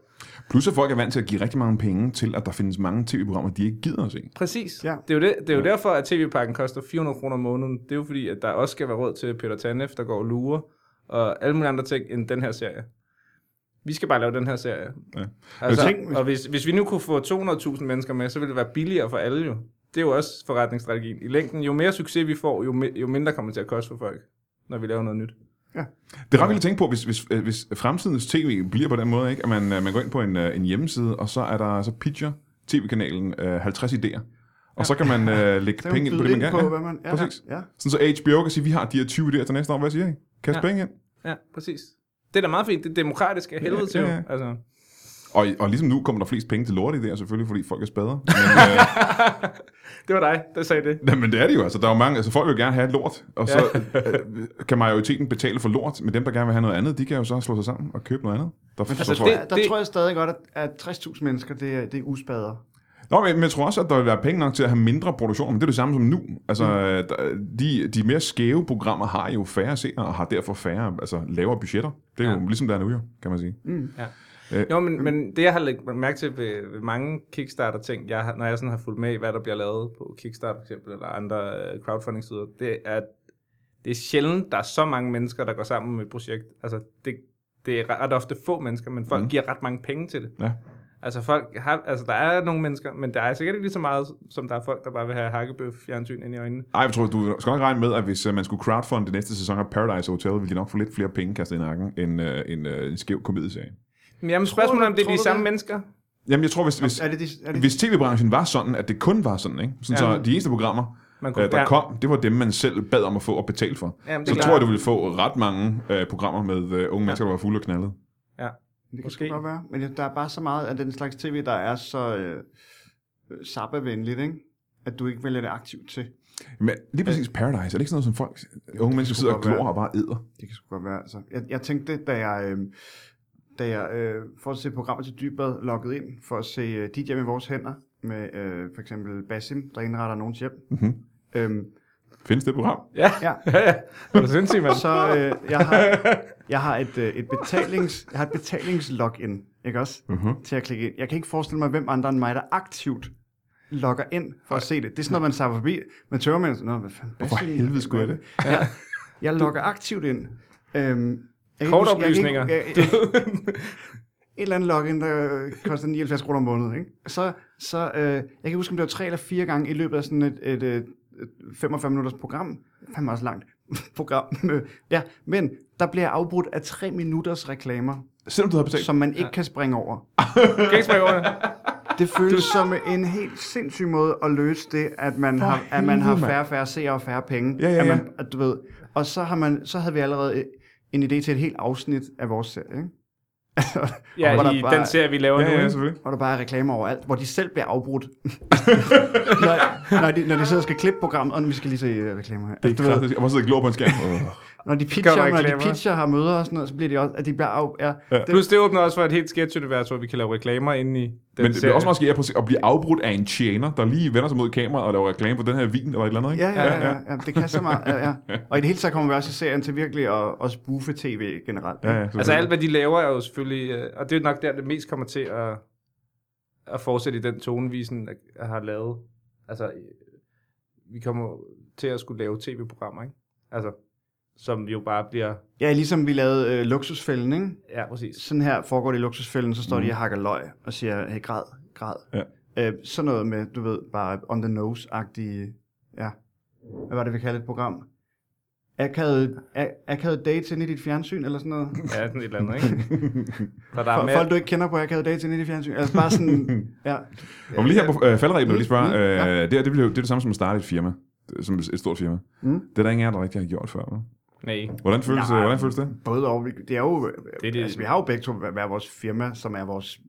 Plus at folk er vant til at give rigtig mange penge til, at der findes mange tv-programmer, de ikke gider at se. Præcis. Ja. Det er jo, det, det er jo derfor, at tv-pakken koster 400 kroner om måneden. Det er jo fordi, at der også skal være råd til Peter Tanef, der går og lurer, og alle mulige andre ting end den her serie. Vi skal bare lave den her serie. Ja. Altså, tænker- og hvis, hvis vi nu kunne få 200.000 mennesker med, så ville det være billigere for alle jo. Det er jo også forretningsstrategien. I længden, jo mere succes vi får, jo, jo mindre kommer det til at koste for folk, når vi laver noget nyt. Det er ret vildt at tænke på, hvis, hvis, øh, hvis fremtidens tv bliver på den måde, ikke? at man, øh, man går ind på en, øh, en hjemmeside, og så er der så pitcher tv-kanalen øh, 50 idéer. Og så kan man øh, lægge Så kan penge ind på det, man gerne på, vil. hvad man... Ja, Præcis. Ja. Sådan så HBO kan sige, vi har de her 20 idéer til næste år. Hvad siger I? Kast Ja. penge ind. Ja, præcis. Det er da meget fint. Det er demokratisk af helvede til ja, jo. ja. Altså. Og, og ligesom nu kommer der flest penge til lort idéer, selvfølgelig, fordi folk er spader. Men, øh, Det var dig, der sagde det. Nej, men det er det jo. Altså, der er jo mange, altså, folk vil gerne have lort, og så øh, kan majoriteten betale for lort, men dem, der gerne vil have noget andet, de kan jo så slå sig sammen og købe noget andet. Der, Men Altså, altså, det- det, der det- tror jeg stadig godt, at, at 60.000 mennesker, det er, det er uspader. Nå, men, jeg tror også, at der vil være penge nok til at have mindre produktion, men det er det samme som nu. Altså, mm. der, de, de mere skæve programmer har jo færre seere, og har derfor færre, altså lavere budgetter. Det er ja. Ja. jo ligesom der er nu, jo, kan man sige. Jo, men, men det jeg har lagt mærke til ved, ved mange Kickstarter-ting, jeg når jeg sådan har fulgt med i, hvad der bliver lavet på Kickstarter for eksempel, eller andre uh, crowdfunding-sider, det er, at det er sjældent, der er så mange mennesker, der går sammen med et projekt. Altså, det, det er ret ofte få mennesker, men folk Mm. mm. giver ret mange penge til det. Ja. Altså, folk har, altså, der er nogle mennesker, men der er sikkert ikke lige så meget, som der er folk, der bare vil have hakkebøf fjernsyn ind i øjnene. Ej, jeg tror, du skal nok regne med, at hvis uh, man skulle crowdfund det næste sæson af Paradise Hotel, ville de nok få lidt flere penge kastet i nakken, end uh, en, uh, en skæv komedieserie. Men jamen, spørgsmålet er, om det er de samme det? mennesker. Jamen, jeg tror, hvis, hvis, Er det de, er det hvis tv-branchen var sådan, at det kun var sådan, ikke? Sådan, Ja. så de eneste programmer, Man øh, der kom, det var dem, man selv bad om at få og betale for. Jamen, det Så er tror jeg, klart. du ville få ret mange øh, programmer med øh, unge mennesker, der var fulde og knaldet. Ja. Det kan Måske. godt være. Men ja, der er bare så meget af den slags tv, der er så øh, øh, sappevenligt, ikke? at du ikke vælger det aktivt til. Men lige præcis Paradise, er det ikke sådan noget, som folk, unge mennesker sidder og glor og bare æder? Det kan sgu godt være. Altså. Jeg, jeg tænkte, da jeg, øh, da jeg øh, for at se programmer til dybere loggede ind, for at se øh, dit hjem i vores hænder, med øh, for eksempel Basim, der indretter nogens hjem. Mhm. Øhm, Findes det program? Ja, ja, ja, ja. Er du sindssygt, mand? så øh, jeg har, jeg har et, øh, et betalings, jeg har et betalingslogin ikke også? Uh-huh. Til at klikke ind. Jeg kan ikke forestille mig, hvem andre end mig, der aktivt logger ind for at se det. Det er sådan noget, man sager forbi. Man tørrer med sådan noget, hvad fanden, Hvorfor Bastian, helvede skulle jeg det? Ja, jeg logger aktivt ind. Øhm, jeg Kort huske- jeg oplysninger. jeg- jeg- Et eller andet login, der koster 79 kroner om måneden. Ikke? Så, så øh, jeg kan huske, om det var tre eller fire gange i løbet af sådan et, et, et, et 45 minutters program. Fandme også langt program. ja, men der bliver afbrudt af tre minutters reklamer, Selvom du havde betalt. som man ikke kan springe over. Du kan ikke springe over det. Det føles som en helt sindssyg måde at løse det, at man, For har, at man har færre færre seere og færre penge. Ja, ja, At ja. man, at du ved, og så, har man, så havde vi allerede en idé til et helt afsnit af vores serie. Ikke? Altså, Ja, hvor i bare- den serie, vi laver Ja, nu. ja, selvfølgelig. hvor der bare er reklamer overalt, hvor de selv bliver afbrudt. når, når, de, når de sidder og skal klippe programmet, og nu vi skal lige se øh, reklamer her. Det Altså, er du ved, klart, jeg må sidde og glå på en skærm. Når de pitcher, når de pitcher har møder og sådan noget, så bliver de også, at de bliver af, ja, det, Plus det åbner også for et helt sketch-univers, hvor vi kan lave reklamer inde i den Men det er også meget sker at blive afbrudt af en tjener, der lige vender sig mod kameraet og laver reklame for den her vin eller et eller andet, ikke? Ja, ja, ja, ja, det kan så meget. Ja, ja. Og i det hele taget kommer vi også i serien til virkelig at, at spoofe tv generelt. ja, ja Altså alt, hvad de laver, er jo selvfølgelig... øh, Og det er nok der, det mest kommer til at, at fortsætte i den tone, vi sådan, øh, har lavet. Altså, øh, vi kommer til at skulle lave tv-programmer, ikke? Altså, som jo bare bliver... Ja, ligesom vi lavede øh, Luksusfælden, ikke? Ja, præcis. Sådan her foregår det i Luksusfælden, så står Mhm. de og hakker løg og siger, hey, grad, grad. Ja. Øh, sådan noget med, du ved, bare on the nose-agtige, ja. Hvad var det, vi kaldte et program? Akavet, akavet dates ind i dit fjernsyn, eller sådan noget? Ja, sådan et eller andet, ikke? Så der er med, folk, du ikke kender på akavet dates ind i dit fjernsyn. Altså bare sådan, ja. Om lige her på øh, jeg lige spørge. Mm, Øh, ja. det, her, det, bliver, jo- det er det samme som at starte et firma. Det- Som et stort firma. Mm. Det er der ingen af jer, der rigtig har gjort før. Nej. Hvordan føles, Nej. hvordan føles det? Både og. Vi- Det er jo, Det det, det- altså, vi har jo begge to hver vores firma, som er vores,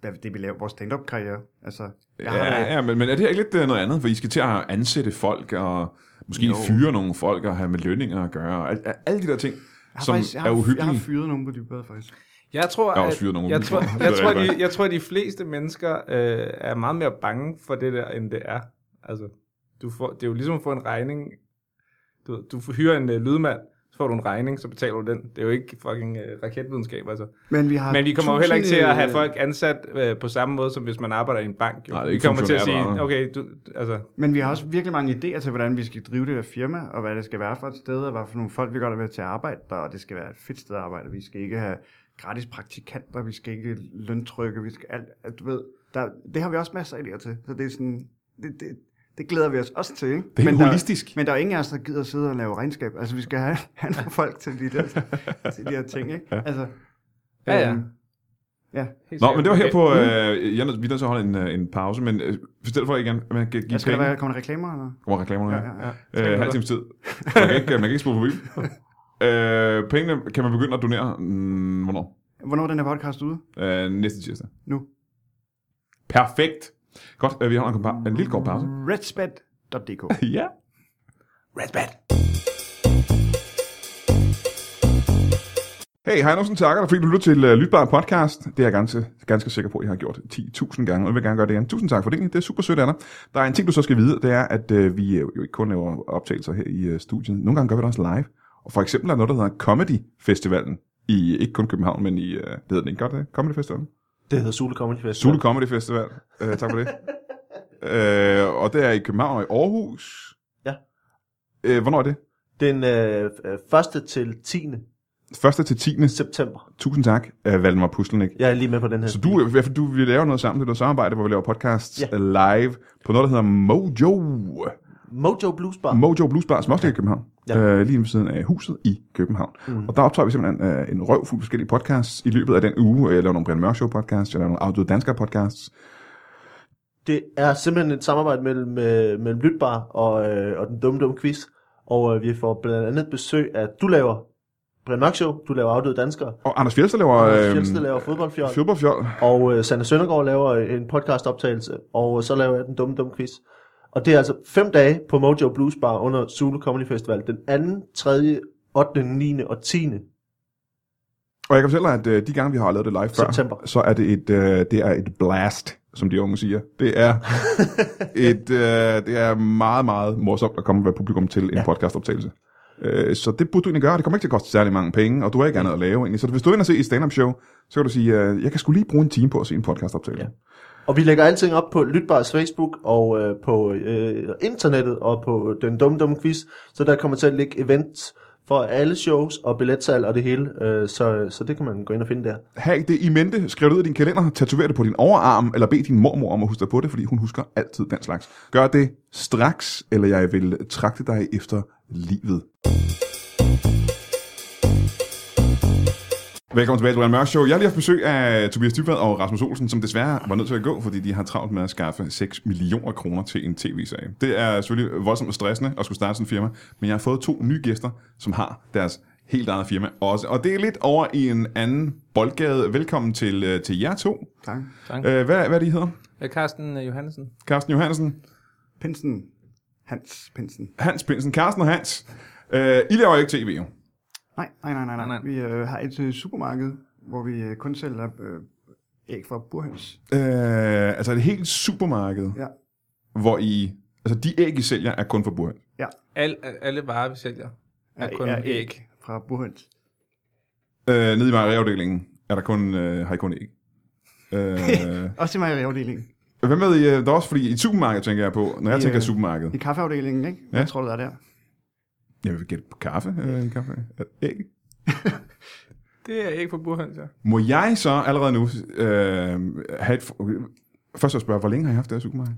hvad- det vi laver, vores stand-up karriere. Altså, jeg har, Ja, ja men, men er det her ikke lidt øh, noget andet? For I skal til at ansætte folk, og måske Jo. fyre nogle folk, og have med lønninger at gøre, og al- al- alle de der ting, som faktisk, jeg, er har, jeg uhyggelige. har fyret nogen på dybere, faktisk. Jeg tror, Jeg at- nogle jeg, tror, jeg, Det tror, de, jeg tror, de fleste mennesker øh, er meget mere bange for det der, end det er. Altså, du får, det er jo ligesom at få en regning. Du, ved, du får hyre en øh, lydmand, så får du en regning, så betaler du den. Det er jo ikke fucking øh, raketvidenskab, altså. Men vi, har Men vi kommer jo heller ikke til at have øh, folk ansat øh, på samme måde, som hvis man arbejder i en bank. Jo. Nej, det er vi ikke kommer til at sige, okay, du, altså, Men vi har også virkelig mange idéer til, hvordan vi skal drive det der firma, og hvad det skal være for et sted, og hvad for nogle folk, vi godt vil til at arbejde der, og det skal være et fedt sted at arbejde. Vi skal ikke have gratis praktikanter, vi skal ikke løntrykke, vi skal alt, alt du ved. Der, det har vi også masser af idéer til, så det er sådan, det, det, det glæder vi os også til, ikke? Det er men der, holistisk. Men der er ingen af os, der gider sidde og lave regnskab. Altså, vi skal have, have nogle folk til de der, til de her ting, ikke? Ja. Altså, Ja, ja. øhm, ja. helt Nå, sikkert. men det var her Okay. på... Øh, jeg vi er nødt til at holde en, øh, en pause, men øh, fortæl for igen, man kan give Ja, skal der penge være, kommer der reklamer, eller? over reklamerne. Ja, Ja, ja, ja. Øh, halv times tid. Man kan ikke, man kan ikke spole forbi. øh, pengene kan man begynde at donere, mm, hvornår? Hvornår er den her podcast ude? Øh, næste tirsdag. Nu. Perfekt. Godt, øh, vi har en, kompa- en lille kort pause. Redspad.dk ja. Redbad. Hey, jeg nogensinde takker dig, fordi du lytter til uh, Lytbar Podcast. Det er jeg ganske, ganske sikker på, at jeg har gjort 10.000 gange, og jeg vil gerne gøre det igen. Tusind tak for det. Det er super sødt af dig. Der er en ting, du så skal vide, det er, at uh, vi øh, jo ikke kun laver optagelser her i uh, studiet. Nogle gange gør vi det også live. Og for eksempel er der noget, der hedder Comedy Festivalen. I ikke kun København, men i, uh, det hedder den ikke godt, det? Comedy Festivalen? Det hedder Sule Comedy Festival. Zulu Comedy Festival. Uh, tak for det. uh, og det er i København og i Aarhus. Ja. Uh, hvornår er det? Den øh, øh, 1. til 10. 1. til 10. september. Tusind tak, uh, Valdemar Puslenik. Jeg er lige med på den her. Så du, i hvert fald, du vil lave noget sammen, det er noget samarbejde, hvor vi laver podcasts Ja. live på noget, der hedder Mojo. Mojo Blues Bar. Mojo Blues Bar, som også ligger i København. Ja. Øh, lige ved siden af huset i København. Mm. Og der optager vi simpelthen øh, en røv fuld forskellige podcasts i løbet af den uge. Jeg laver nogle Brian Mørk Show podcasts, jeg laver nogle Afdøde Danskere podcasts. Det er simpelthen et samarbejde mellem, øh, mellem Lytbar og, øh, og den dumme dumme quiz. Og øh, vi får blandt andet besøg af, du laver Brian Mørk Show, du laver Afdøde Danskere, Og Anders Fjeldsted laver... og Øh, Fjeldsted laver fodboldfjold, Fodboldfjold. og øh, Sanne Søndergaard laver en podcastoptagelse, og øh, så laver jeg den dumme dumme quiz. Og det er altså fem dage på Mojo Blues Bar under Zulu Comedy Festival. Den 2., 3., 8., 9. og 10. Og jeg kan fortælle dig, at øh, de gange, vi har lavet det live før, September. så er det et, øh, det er et blast, som de unge siger. Det er, et, øh, det er meget, meget morsomt at komme med publikum til en Ja. podcastoptagelse. Øh, så det burde du egentlig gøre. Det kommer ikke til at koste særlig mange penge, og du har ikke andet at lave egentlig. Så hvis du er inde og se et stand-up show, så kan du sige, øh, jeg kan skulle lige bruge en time på at se en podcastoptagelse. Ja. Og vi lægger alting op på Lytbars Facebook og øh, på øh, internettet og på den dumme dumme quiz, så der kommer til at ligge events for alle shows og billetsalg og det hele, øh, så, så det kan man gå ind og finde der. Ha' det i mente, skriv det ud i din kalender, tatover det på din overarm, eller bed din mormor om at huske dig på det, fordi hun husker altid den slags. Gør det straks, eller jeg vil trakte dig efter livet. Velkommen tilbage til Brian Mørk Show. Jeg har lige haft besøg af Tobias Dybvad og Rasmus Olsen, som desværre var nødt til at gå, fordi de har travlt med at skaffe 6 millioner kroner til en tv-serie. Det er selvfølgelig voldsomt stressende at skulle starte sådan en firma, men jeg har fået to nye gæster, som har deres helt eget firma også. Og det er lidt over i en anden boldgade. Velkommen til, øh, til jer to. Tak. Tak. Øh, hvad, hvad er det, I hedder? Carsten Johansen. Carsten Johansen, Pinsen. Hans Pinsen. Hans Pinsen, Carsten og Hans. Øh, I laver jo ikke tv, jo. Nej, nej, nej, nej. Nej, nej. Vi øh, har et øh, supermarked, hvor vi øh, kun sælger øh, æg fra burhøns. Øh, altså et helt supermarked, Ja. hvor I... Altså de æg, I sælger, er kun for burhøn. Al, alle varer, vi sælger, er kun æg. fra burhøns. Øh, nede i mejeriafdelingen er der kun, øh, har I kun æg. Øh, Også i mejeriafdelingen. hvad med I, øh, der er også, fordi i et supermarked tænker jeg på, når jeg I, tænker øh, supermarked, I kaffeafdelingen, ikke? Ja. tror du, der er der? Jeg vil gætte på kaffe, øh, i kaffe. Er- Æg. Det er æg på burhøns, ja. Må jeg så allerede nu øh, have et... Først at spørge, hvor længe har I haft det her supermarked?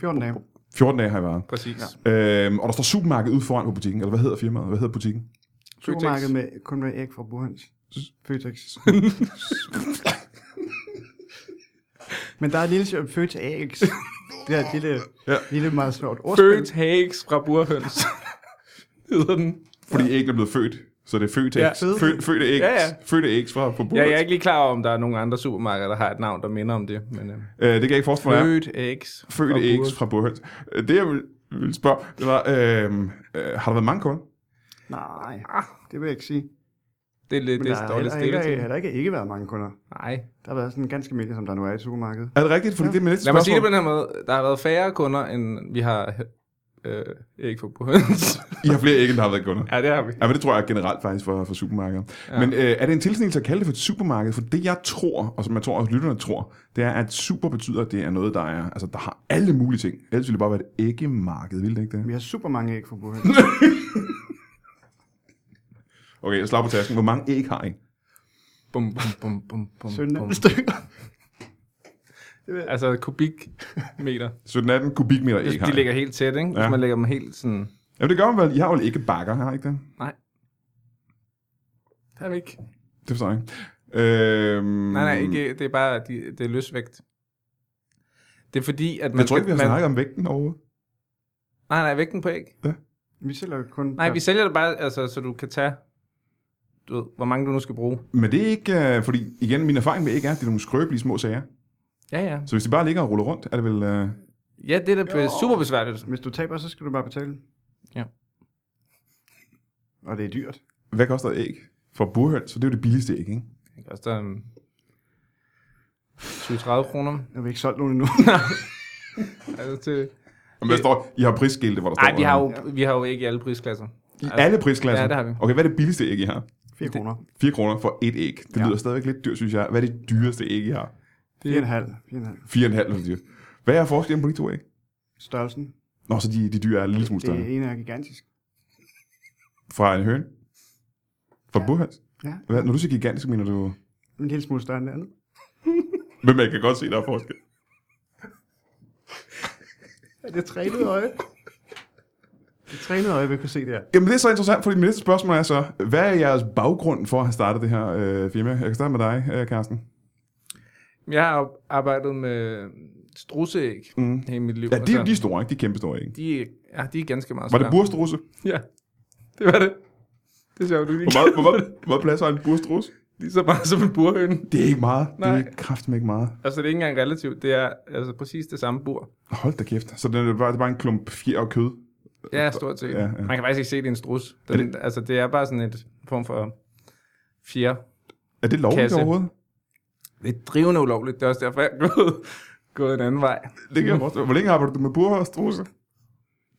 14 dage. 14 dage har jeg været. Præcis. Ja. Øhm, og der står supermarked ude foran på butikken, eller hvad hedder firmaet? Hvad hedder butikken? Supermarked med, kun med æg fra burhøns. Føtex. Men der er et lille sjovt Føtex. Det er et lille, Ja. lille meget sjovt ordspil. Hags fra burhøns. Hedder den. Fordi æggene er blevet født. Så det er født Ja. Fø, fødte æg. Ja, ja. Fødte ægs fra på Ja, bordet. jeg er ikke lige klar over, om der er nogle andre supermarkeder, der har et navn, der minder om det. Men, øh, Øh, det kan jeg ikke forestille mig. født ægs. Fødte burhøns. fra burhøns. Øh, Det jeg vil, vil spørge, det var, øh, øh, har der været mange kunder? Nej, det vil jeg ikke sige. Det er lidt det der er har dårligt stille til. heller ikke, ikke været mange kunder. Nej. Der har været sådan en ganske almindelig, som der nu er i supermarkedet. Er det rigtigt? Fordi Ja. det er mit Lad mig sige det på den her måde. Der har været færre kunder, end vi har øh, æg for burhøns. I har flere æg, end der har været kunder. ja, det har vi. Ja, men det tror jeg er generelt faktisk for, for supermarkeder. Ja. Men øh, er det en tilsnigelse at kalde det for et supermarked? For det jeg tror, og som jeg tror også lytterne tror, det er, at super betyder, at det er noget, der er, altså der har alle mulige ting. Ellers ville det bare være et æggemarked, ville det ikke det? Vi har super mange æg fra burhøns. Okay, slag på tasken. Hvor mange æg har I? Bum, bum, bum, bum, bum, 17 bum. stykker. Altså kubikmeter. 17-18 kubikmeter æg De ligger helt tæt, ikke? Hvis Ja. man lægger dem helt sådan... Jamen det gør man vel. I har vel ikke bakker, har I ikke det? Nej. Det har vi ikke. Det forstår jeg ikke. Øhm, Nej, nej, ikke. Det er bare, de, det er løsvægt. Det er fordi, at man... Jeg tror ikke, vi har man, snakket om vægten overhovedet. Nej, nej, vægten på æg. Vi sælger jo kun... Nej, vi sælger det bare, altså, så du kan tage, du ved, hvor mange du nu skal bruge. Men det er ikke, øh, fordi igen, min erfaring med æg er, at det er nogle skrøbelige små sager. Ja, ja. Så hvis de bare ligger og ruller rundt, er det vel... Øh, Ja, det er da super besværligt. Hvis du taber, så skal du bare betale. Ja. Og det er dyrt. hvad koster et æg? For burhøns, så det er jo det billigste æg, ikke? Det koster um, 20-30 kroner. Jeg har vi ikke solgt nogen endnu. Altså til... Men hvad står, I har prisskilte, hvor der står... Nej, vi har, jo, vi har jo ikke alle prisklasser. I alle prisklasser? Ja, det har vi. Okay, hvad er det billigste æg, I har? 4 kroner. 4 kroner for et æg. Det Ja. lyder stadigvæk lidt dyrt, synes jeg. Hvad er det dyreste æg, I har? 4,5. 4,5. 4,5 er dyrt. Hvad er forskellen på de to æg? Størrelsen. Nå, så de, de dyre er en lille smule større. Det ene er gigantisk. Fra en høne? Fra Ja. burhøns? Ja, Hvad, når du siger gigantisk, mener du... en lille smule større end det andet. Men man kan godt se, der er forskel. Er det trænet øje? Det trænede øje vil kunne se det her. Jamen det er så interessant, fordi mit næste spørgsmål er så, hvad er jeres baggrund for at have startet det her øh, firma? Jeg kan starte med dig, øh, Carsten. Jeg har arbejdet med strusseæg Mm. hele mit liv. Ja, de, og de er store, ikke? De er kæmpe store, ikke? de, ja, de er ganske meget Var det burstrusse? Ja, det var det. Det er sjovt, du lige Hvor meget, hvor, meget, hvor meget plads har en burstrusse? Lige så meget som en burhøne. Det er ikke meget. Nej. Det er kraften ikke meget. Altså, det er ikke engang relativt. Det er altså præcis det samme bur. Hold da kæft. Så det er bare, det er bare en klump fjer og kød. Ja, stort set. Ja, Ja. Man kan faktisk ikke se, det er en strus. Er Den, altså, det er bare sådan et form for fjer. Er det lovligt Kasse. overhovedet? Det er drivende ulovligt. Det er også derfor, jeg er gået, gået en anden vej. Det kan jeg forstå. Hvor længe arbejder du med burstrusse?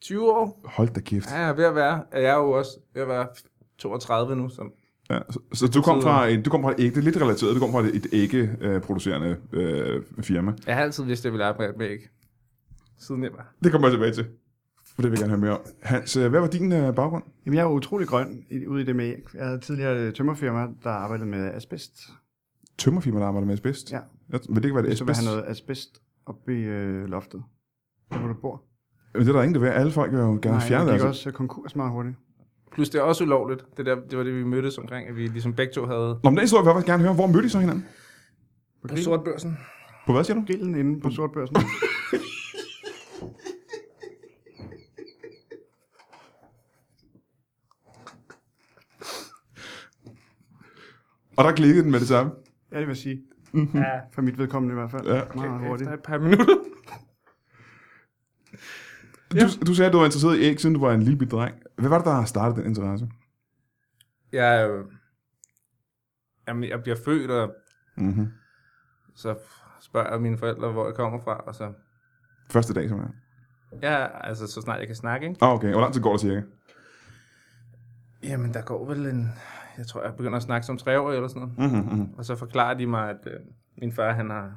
20 år. Hold da kæft. Ja, jeg er ved at være. Jeg er jo også ved at være 32 nu, så Ja, så, så du kom fra et, du kom fra et æg, det er lidt relateret, du kom fra et, et æggeproducerende øh, firma. jeg har altid vidst, at jeg ville arbejde med æg. Siden jeg var. Det kommer jeg tilbage til, for det vil jeg gerne høre mere om. Hans, øh, hvad var din øh, baggrund? Jamen, jeg er utrolig grøn ude i det med æg. Jeg havde tidligere et tømmerfirma, der arbejdede med asbest. Tømmerfirma, der arbejder med asbest? Ja. Jeg, vil det ikke være det Hvis du vil asbest? have noget asbest oppe i øh, loftet, der hvor du bor. Men det er der ingen, der vil. Alle folk vil jo gerne Nej, fjerne det det. gik Altså. også konkurs meget hurtigt. Plus det er også ulovligt. Det, der, det var det, vi mødtes omkring, at vi ligesom begge to havde Nå, men den historie vil jeg gerne høre. Hvor mødte I så hinanden? På, på sortbørsen. På hvad siger du? grillen inde på sortbørsen. Og der klikkede den med det samme. Ja, det vil jeg sige. Ja, For mit vedkommende i hvert fald. Ja. Meget hurtigt. efter et par minutter. Du, du sagde, at du var interesseret i æg, siden du var en lille bit dreng. Hvad var det, der startede den interesse? Jeg, øh, jamen, jeg bliver født, og Mm-hmm. så spørger jeg mine forældre, hvor jeg kommer fra, og så... Første dag, simpelthen. Ja, altså så snart jeg kan snakke, ikke? Ah, okay. Hvor lang tid går det cirka? Jamen, der går vel en... Jeg tror, jeg begynder at snakke som tre år eller sådan noget. Mm-hmm, mm-hmm. Og så forklarer de mig, at øh, min far, han har...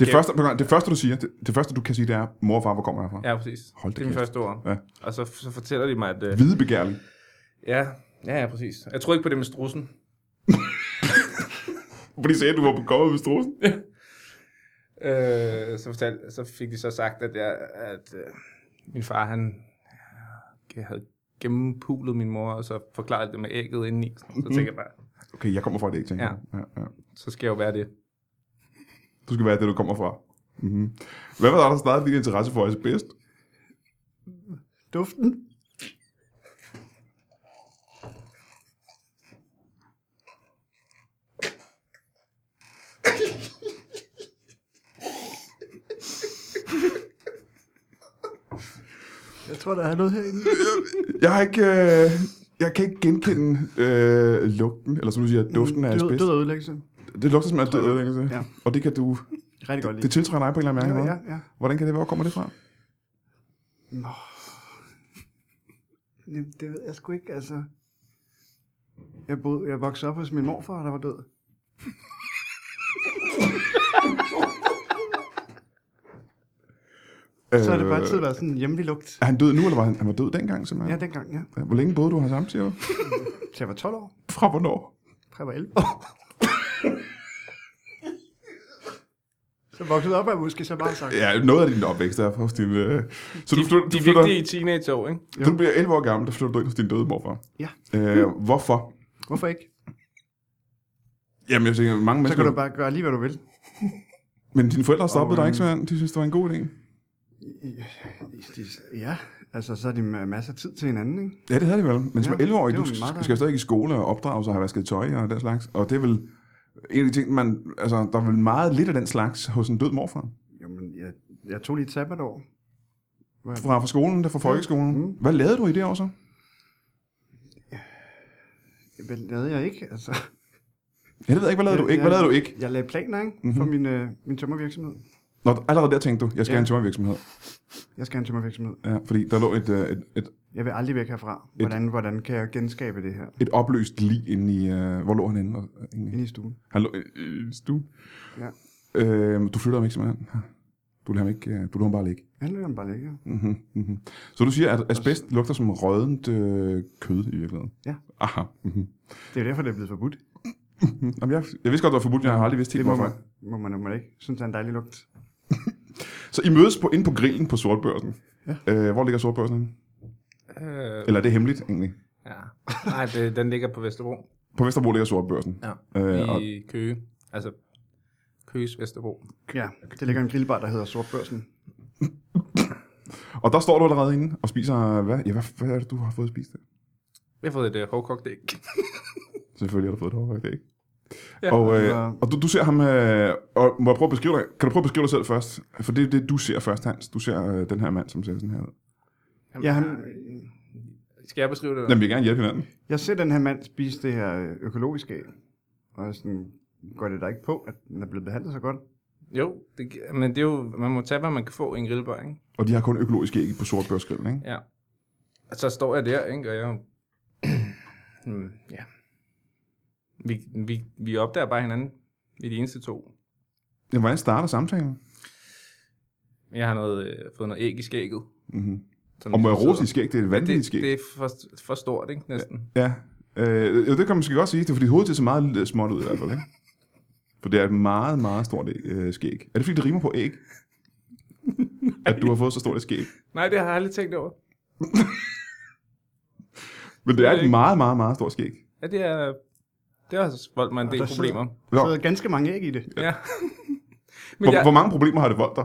Det, Ja. første, det første, du siger, det, det første, du kan sige, det er, mor og far, hvor kommer jeg fra? Ja, præcis. Hold det er min første ord. Ja. Og så, så fortæller de mig, at... Øh, Hvide begærlig. ja, ja, ja, præcis. Jeg tror ikke på det med strussen. For de sagde, at du var på kommet med strusen. Øh, så, fortalte, så fik de så sagt, at, jeg, at øh, min far, han øh, havde gennempulet min mor, og så forklarede det med ægget indeni. Så Mhm. tænker jeg bare, Okay, jeg kommer fra et æg, tænker Ja. Ja, ja. så skal jeg jo være det. Du skal være det, du kommer fra. Mm-hmm. Hvad var der, der startede din interesse for asbest? Duften. Tror, der er noget herinde. Jeg har ikke... Øh, jeg kan ikke genkende øh, lugten, eller som du siger, duften af Død, asbest. død og ødelæggelse. Det lugter som af død ødelæggelse. Ja. Og det kan du... Rigtig godt lide. Det tiltræder dig på en eller anden ja, mærke. ja, ja. Hvordan kan det være? Hvor kommer det fra? Nå. Jamen, det ved jeg sgu ikke, altså. Jeg, boede, jeg voksede op hos min morfar, der var død. Så har det bare altid været sådan en hjemlig lugt. Er han død nu, eller var han, han var død dengang Ja, simpelthen? dengang, ja. Ja. Hvor længe boede du her sammen, siger du? Så jeg var 12 år. Fra hvornår? Fra jeg var 11 år. så voksede op af måske så bare sagt. Ja, noget af din opvækst er hos din... Øh... Så du, De, flytter, de du, flytter, vigtige teenageår, ikke? du bliver 11 år gammel, der flytter du ind hos din døde morfar. Ja. Øh, hvorfor? Hvorfor ikke? Jamen, jeg tænker, mange Så mennesker... kan du bare gøre lige, hvad du vil. Men dine forældre stoppede Og, dig ikke, øhm, så de synes, det var en god idé. Ja, altså så er de masser af tid til hinanden, ikke? Ja, det havde de vel. Men som Ja, 11-årig, det du skal, skal stadig i skole og opdrage sig og have vasket tøj og den slags. Og det er vel en af de ting, man... Altså, der er vel meget lidt af den slags hos en død morfar. Jamen, jeg, jeg tog lige et sabbatår. Jeg- Fra, fra skolen, der fra folkeskolen. Mm. Hvad lavede du i det år så? Hvad lavede jeg ikke? Altså, Jeg ved ikke, hvad lavede du ikke? Hvad jeg, lavede du ikke? Jeg lagde planer, ikke? Mhm. For min, øh, min tømmervirksomhed. Nå, allerede der tænkte du, jeg skal Ja. have en tømmervirksomhed. Jeg skal have en tømmervirksomhed. Ja, fordi der lå et, øh, et, et, Jeg vil aldrig væk herfra. Hvordan, hvordan kan jeg genskabe det her et opløst lig inde i... Øh, hvor lå han inde? Inde i- inde i stuen? Han lå i, i stuen. Ja. Øh, du flytter ham ikke simpelthen? Du lader ham ikke... øh, Du lader ham bare ligge. Han løber bare ligge. Mm-hmm, mm-hmm. Så du siger, at asbest lugter som rødent øh, kød i virkeligheden? Ja. Aha. Mm-hmm. Det er jo derfor, det er blevet forbudt. Jamen, jeg, jeg vidste godt, det var forbudt, jeg har aldrig vidst helt, Det må hvorfor. man, må man, må man ikke. Synes, det er en dejlig lugt. Så I mødes på, inde på grillen på Sortbørsen. Ja. Øh, hvor ligger Sortbørsen henne? Øh, Eller er det hemmeligt, egentlig? ja. Nej, det, den ligger på Vesterbro. På Vesterbro ligger Sortbørsen. Ja. Øh, og, I Køge. Altså, Køges Vesterbro. Ja, det ligger en grillbar, der hedder Sortbørsen. og der står du allerede inde og spiser... Hvad, ja, hvad, hvad er det, du har fået spist? Der? Jeg har fået et uh, hårdkogt æg. Selvfølgelig har du fået et hårdkogt æg. Ja. og, øh, og du, du ser ham... Øh, og må jeg prøve at beskrive dig? Kan du prøve at beskrive dig selv først? For det er det, du ser først, Hans. Du ser øh, den her mand, som ser sådan her ud. Ja, han, Skal jeg beskrive det? Jamen, vi vil gerne hjælpe hinanden. jeg ser den her mand spise det her øh, økologiske æg. Og jeg sådan, går det der ikke på, at den er blevet behandlet så godt? Jo, det, men det er jo, man må tage, hvad man kan få i en grillbar, ikke? Og de har kun økologisk æg på sortbørsgrillen, ikke? Ja. Og så står jeg der, ikke? Og jeg... Hmm, ja. Vi, vi, vi opdager bare hinanden. Vi er de eneste to. Jamen, hvordan starter samtalen? Jeg har noget, øh, fået noget æg i skægget. Mm-hmm. Og rose dit skæg? Det er et vanvittigt det, skæg. det er for, for stort, ikke? Næsten. Ja, øh, jo, det kan man måske godt sige. Det er fordi hovedet ser så meget lidt småt ud i hvert fald, ikke? For det er et meget, meget stort æg, øh, skæg. Er det fordi, det rimer på æg? At du har fået så stort et skæg? Nej, det har jeg aldrig tænkt over. Men det er Det et meget, meget, meget stort skæg. Ja, det er... Det har voldt mig en del der sidder- problemer. Der sidder ganske mange æg i det. Ja. Men hvor, jeg, hvor mange problemer har det voldt dig?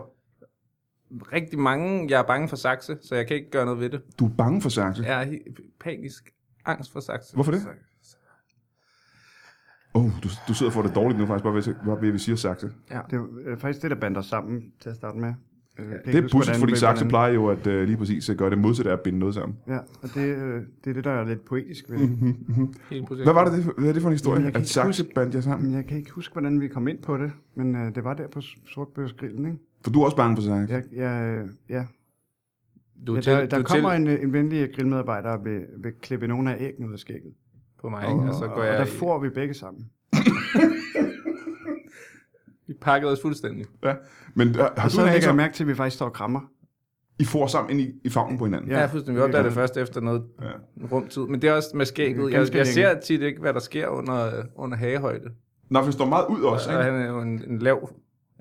rigtig mange, jeg er bange for sakse, så jeg kan ikke gøre noget ved det. Du er bange for sakse? Jeg er panisk angst for sakse. Hvorfor det? Åh, oh, du, du sidder for det dårligt nu faktisk, bare ved, bare ved at vi siger sakse. Det er øh, faktisk det, der bander sammen til at starte med. Øh, kan Det er pudsigt, fordi hvordan- plejer jo at uh, lige præcis at gøre det modsatte af at binde noget sammen. Ja, og det, øh, det er det, der er lidt poetisk ved det. Helt præcis. Hvad var det, det for- hvad er det for en historie? Jamen, At huske- bandt jer sammen? Men jeg kan ikke huske, hvordan vi kom ind på det, men øh, det var der på Sortbørsgrillen, ikke? For du er også bange for sakse. Jeg, jeg, ja. Du ja der, der du er kommer til en, øh, en venlig grillmedarbejder og vil, vil klippe nogle af æggene ud af skægget. på mig, ikke? og så går og jeg... der i- får vi begge sammen. Vi pakkede os fuldstændig. Ja. Men har Og du så en lægger jeg mærke til, at vi faktisk står og krammer. I får sammen ind i, i favnen på hinanden? Ja, ja fuldstændig. Vi opdager det først efter noget Ja. rumtid. Men det er også med skægget. Jeg, jeg ser tit ikke, hvad der sker under, under hagehøjde. Nå, for står meget ud også, Og ikke? han er jo en, en, lav,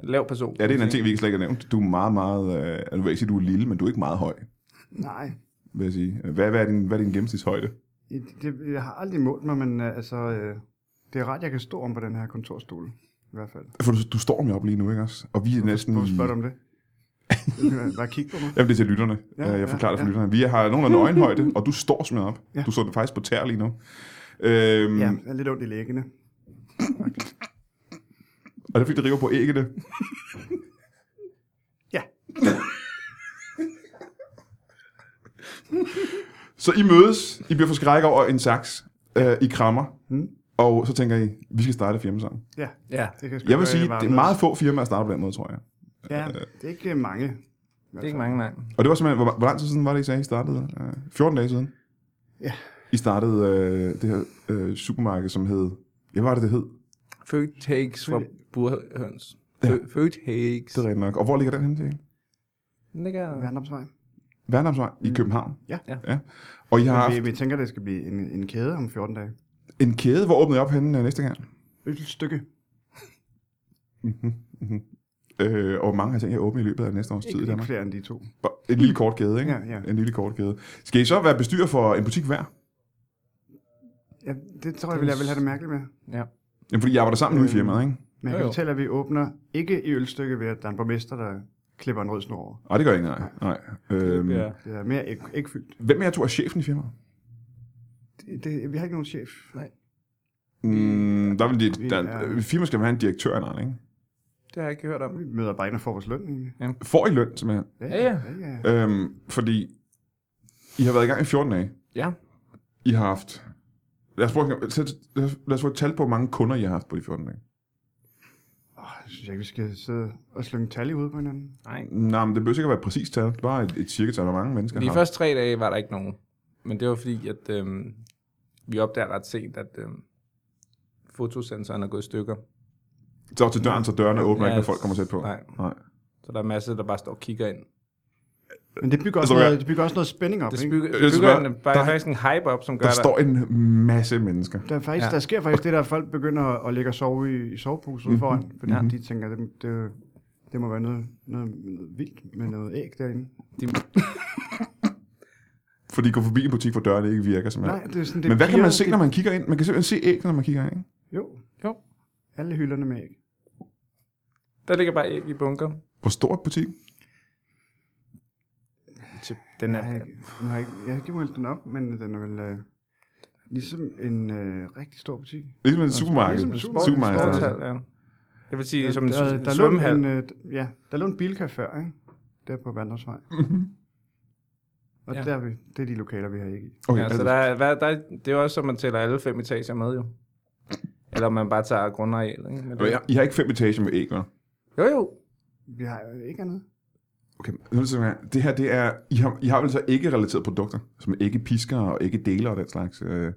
en lav person. Ja, det er en anden ting, vi ikke slet ikke har nævnt. Du er meget, meget... Øh, nu vil jeg ikke sige, du er lille, men du er ikke meget høj, Nej, vil jeg sige. Hvad, hvad, er, din, hvad er din gennemsnitshøjde? det, det, jeg har aldrig målt mig, men øh, altså, øh, det er ret, jeg kan stå om på den her kontorstol. I hvert fald. For du, du står mig op lige nu, ikke også? Og vi er næsten Hvorfor spørger du om det? Bare kigge på mig. Jamen, det er til lytterne. Ja, Ja, jeg forklarer det for ja, lytterne. Vi har nogen af nøgenhøjde, og du står smidt op. Ja. Du står faktisk på tær lige nu. Øhm, Ja, ja. jeg er lidt ondt i læggene. Og det fordi, det river på æggene. Ja. Så I mødes, I bliver forskrækket over en saks, øh, I krammer, Mm. Og så tænker I, vi skal starte et firma sammen. Ja, Ja. det kan Jeg vil sige, det er meget få firmaer, der starter på den måde, tror jeg. Ja, det er ikke mange. Det er ikke mange, nej. Og det var simpelthen, hvor, hvor lang tid siden var det, I sagde, I startede? Øh, 14 dage siden? Ja. I startede øh, det her øh, supermarked, som hed... Ja, hvad var det, det hed? Food takes fra burhøns. Ja. Food takes. Det er rigtigt nok. Og hvor ligger den henne til? Den ligger... Værndomsvej. Værnamsvej i København. Ja. Ja. ja. Og I har haft Vi, vi tænker, det skal blive en, en kæde om 14 dage. En kæde. Hvor åbnede I op henne øh, næste gang? Et stykke. Øh, og hvor mange har tænkt jer at åbne i løbet af næste års tid i Ikke, ikke Danmark? flere end de to. En lille kort kæde, ikke? Ja, ja. En lille kort kæde. Skal I så være bestyrer for en butik hver? Ja, det tror jeg, vil, jeg vil have det mærkeligt med. Ja. Jamen, fordi I arbejder sammen nu i Øh, firmaet, ikke? Men jeg kan fortælle, at vi åbner ikke i ølstykke ved, at der er en borgmester, der klipper en rød snor over. Nej, det gør ikke, nej. nej. Øhm, Ja. Det er mere æg, ægfyldt. Hvem af jer to er chefen i firmaet? Det, det, vi har ikke nogen chef. Nej. Mm, der vil de, Vi der, er- firma skal have en direktør eller andet, ikke? Det har jeg ikke hørt om. Vi møder bare ind og får vores løn. egentlig. Får I løn, simpelthen? Ja, ja. ja, ja. Øhm, fordi I har været i gang i 14 dage. Ja. I har haft... Lad os, prøve, lad os, lad os få et tal på, hvor mange kunder I har haft på de 14 dage. Oh, jeg synes ikke, vi skal sidde og slynge tal i hovedet på hinanden. Nej. Nej, men det behøver ikke at være et præcist tal. Det var et, et cirka-tal, hvor mange mennesker De har. første tre dage var der ikke nogen. Men det var fordi, at øhm, vi opdager ret sent, at øhm, fotosensoren er gået i stykker. Så til døren, så dørene åbner Ja, ikke, når folk kommer tæt på. Nej. Nej. Så der er masser, der bare står og kigger ind. Men det bygger også, Altså, noget, det bygger også noget spænding op. Det ikke? bygger, det bygger en, bare der- faktisk en hype op, som gør Der der. står en masse mennesker. Der, er faktisk, Ja. ja. der sker faktisk det, der at folk begynder at ligge og sove i, i soveposer mm-hmm. foran, fordi Mhm. mm-hmm. de tænker, det, det, det må være noget, noget, noget vildt med noget æg derinde. De, For de går forbi en butik, hvor dørene ikke virker. Simpelthen. Nej, det er sådan, det Men hvad kan man se, når man kigger ind? Man kan simpelthen se æg, når man kigger ind, ikke? Jo, jo, alle hylderne med æg. der ligger bare æg i bunker. Hvor stor er butikken? Den Jeg har ikke, jeg har ikke, jeg har ikke målt den op, men den er vel øh, ligesom en øh, rigtig stor butik. Ligesom et supermarked. Ligesom et Sport, Supermarked. sportshal, ja. Jeg vil sige, som en der, der, lå svømmehal. en, øh, ja, der lå en før, ikke? Der på Vandrersvej. Og Ja. der er vi, det er de lokaler, vi har ikke i. Okay, Ja, så altså, der, er- hvad, der, er- det er også, som man tæller alle fem etager med, jo. Eller om man bare tager grundareal, ikke? Men I har- I har ikke fem etager med æg? Jo, jo. Vi har jo ikke andet. Okay, det her. Det her, det er... I har, I har vel så ikke relaterede produkter, som ikke pisker og ikke deler og den slags... Øh.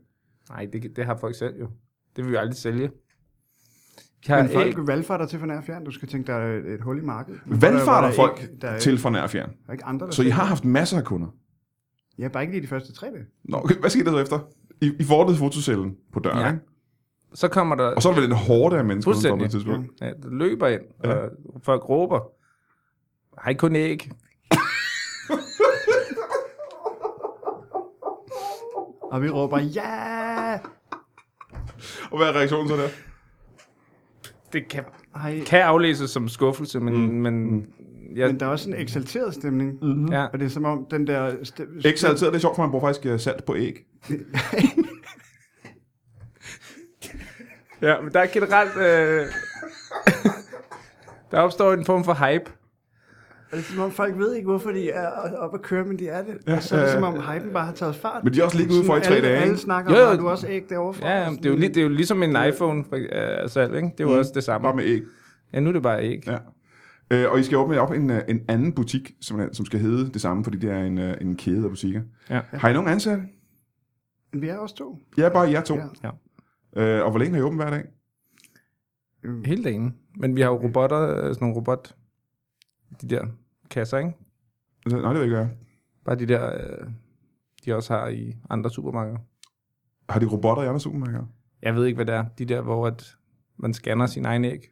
Nej, det, det har folk selv jo. Det vil vi aldrig sælge. Har Men folk æg. valgfarter til for nær fjern. Du skal tænke, der er et, hul i markedet. Valgfarter Der er folk der er, til fra nær fjern. Der er ikke andre, der Så I har haft masser af kunder. Ja, bare ikke lige de første tre dage. Nå, okay, hvad skete der så efter? I, I fortede fotocellen på døren, ja. Ikke? Så kommer der... Og så er der vel en hårde af mennesker, der et tidspunkt. Ja, der løber ind, Ja. og folk råber. Har I kun æg? Og vi råber, ja! Og hvad er reaktionen så der? Det kan, Ej. kan aflæses som skuffelse, men, mm. men jeg, Men der er også en eksalteret stemning. Mm. ja, Og det er som om den der... St- altid, det er sjovt, for man bruger faktisk øh, salt på æg. ja, men der er generelt... Øh, der opstår en form for hype. Og det er som om folk ved ikke, hvorfor de er oppe at køre, men de er det. Ja, og så er det som om hypen bare har taget fart. Men de er også ligget ude for i tre alle, dage, Alle snakker Jo, om, jo. at du også æg derovre fra. Ja, det er, jo, det er jo ligesom en iPhone for, øh, salg, ikke? Det er jo også det samme. Bare med æg. Ja, nu er det bare æg. Ja. Øh, og I skal åbne op en, øh, en anden butik, som, som skal hedde det samme, fordi det er en, øh, en kæde af butikker. Ja. Har I nogen ansatte? Men vi er også to. Ja, bare jer to. Ja. Øh, og hvor længe har I åbent hver dag? Mm. Hele dagen. Men vi har jo robotter, øh, sådan nogle robot... De der kasser, ikke? Nej, det vil jeg ikke gøre. Bare de der, øh, de også har i andre supermarkeder. Har de robotter i andre supermarkeder? Jeg ved ikke, hvad det er. De der, hvor at man scanner sin egen æg.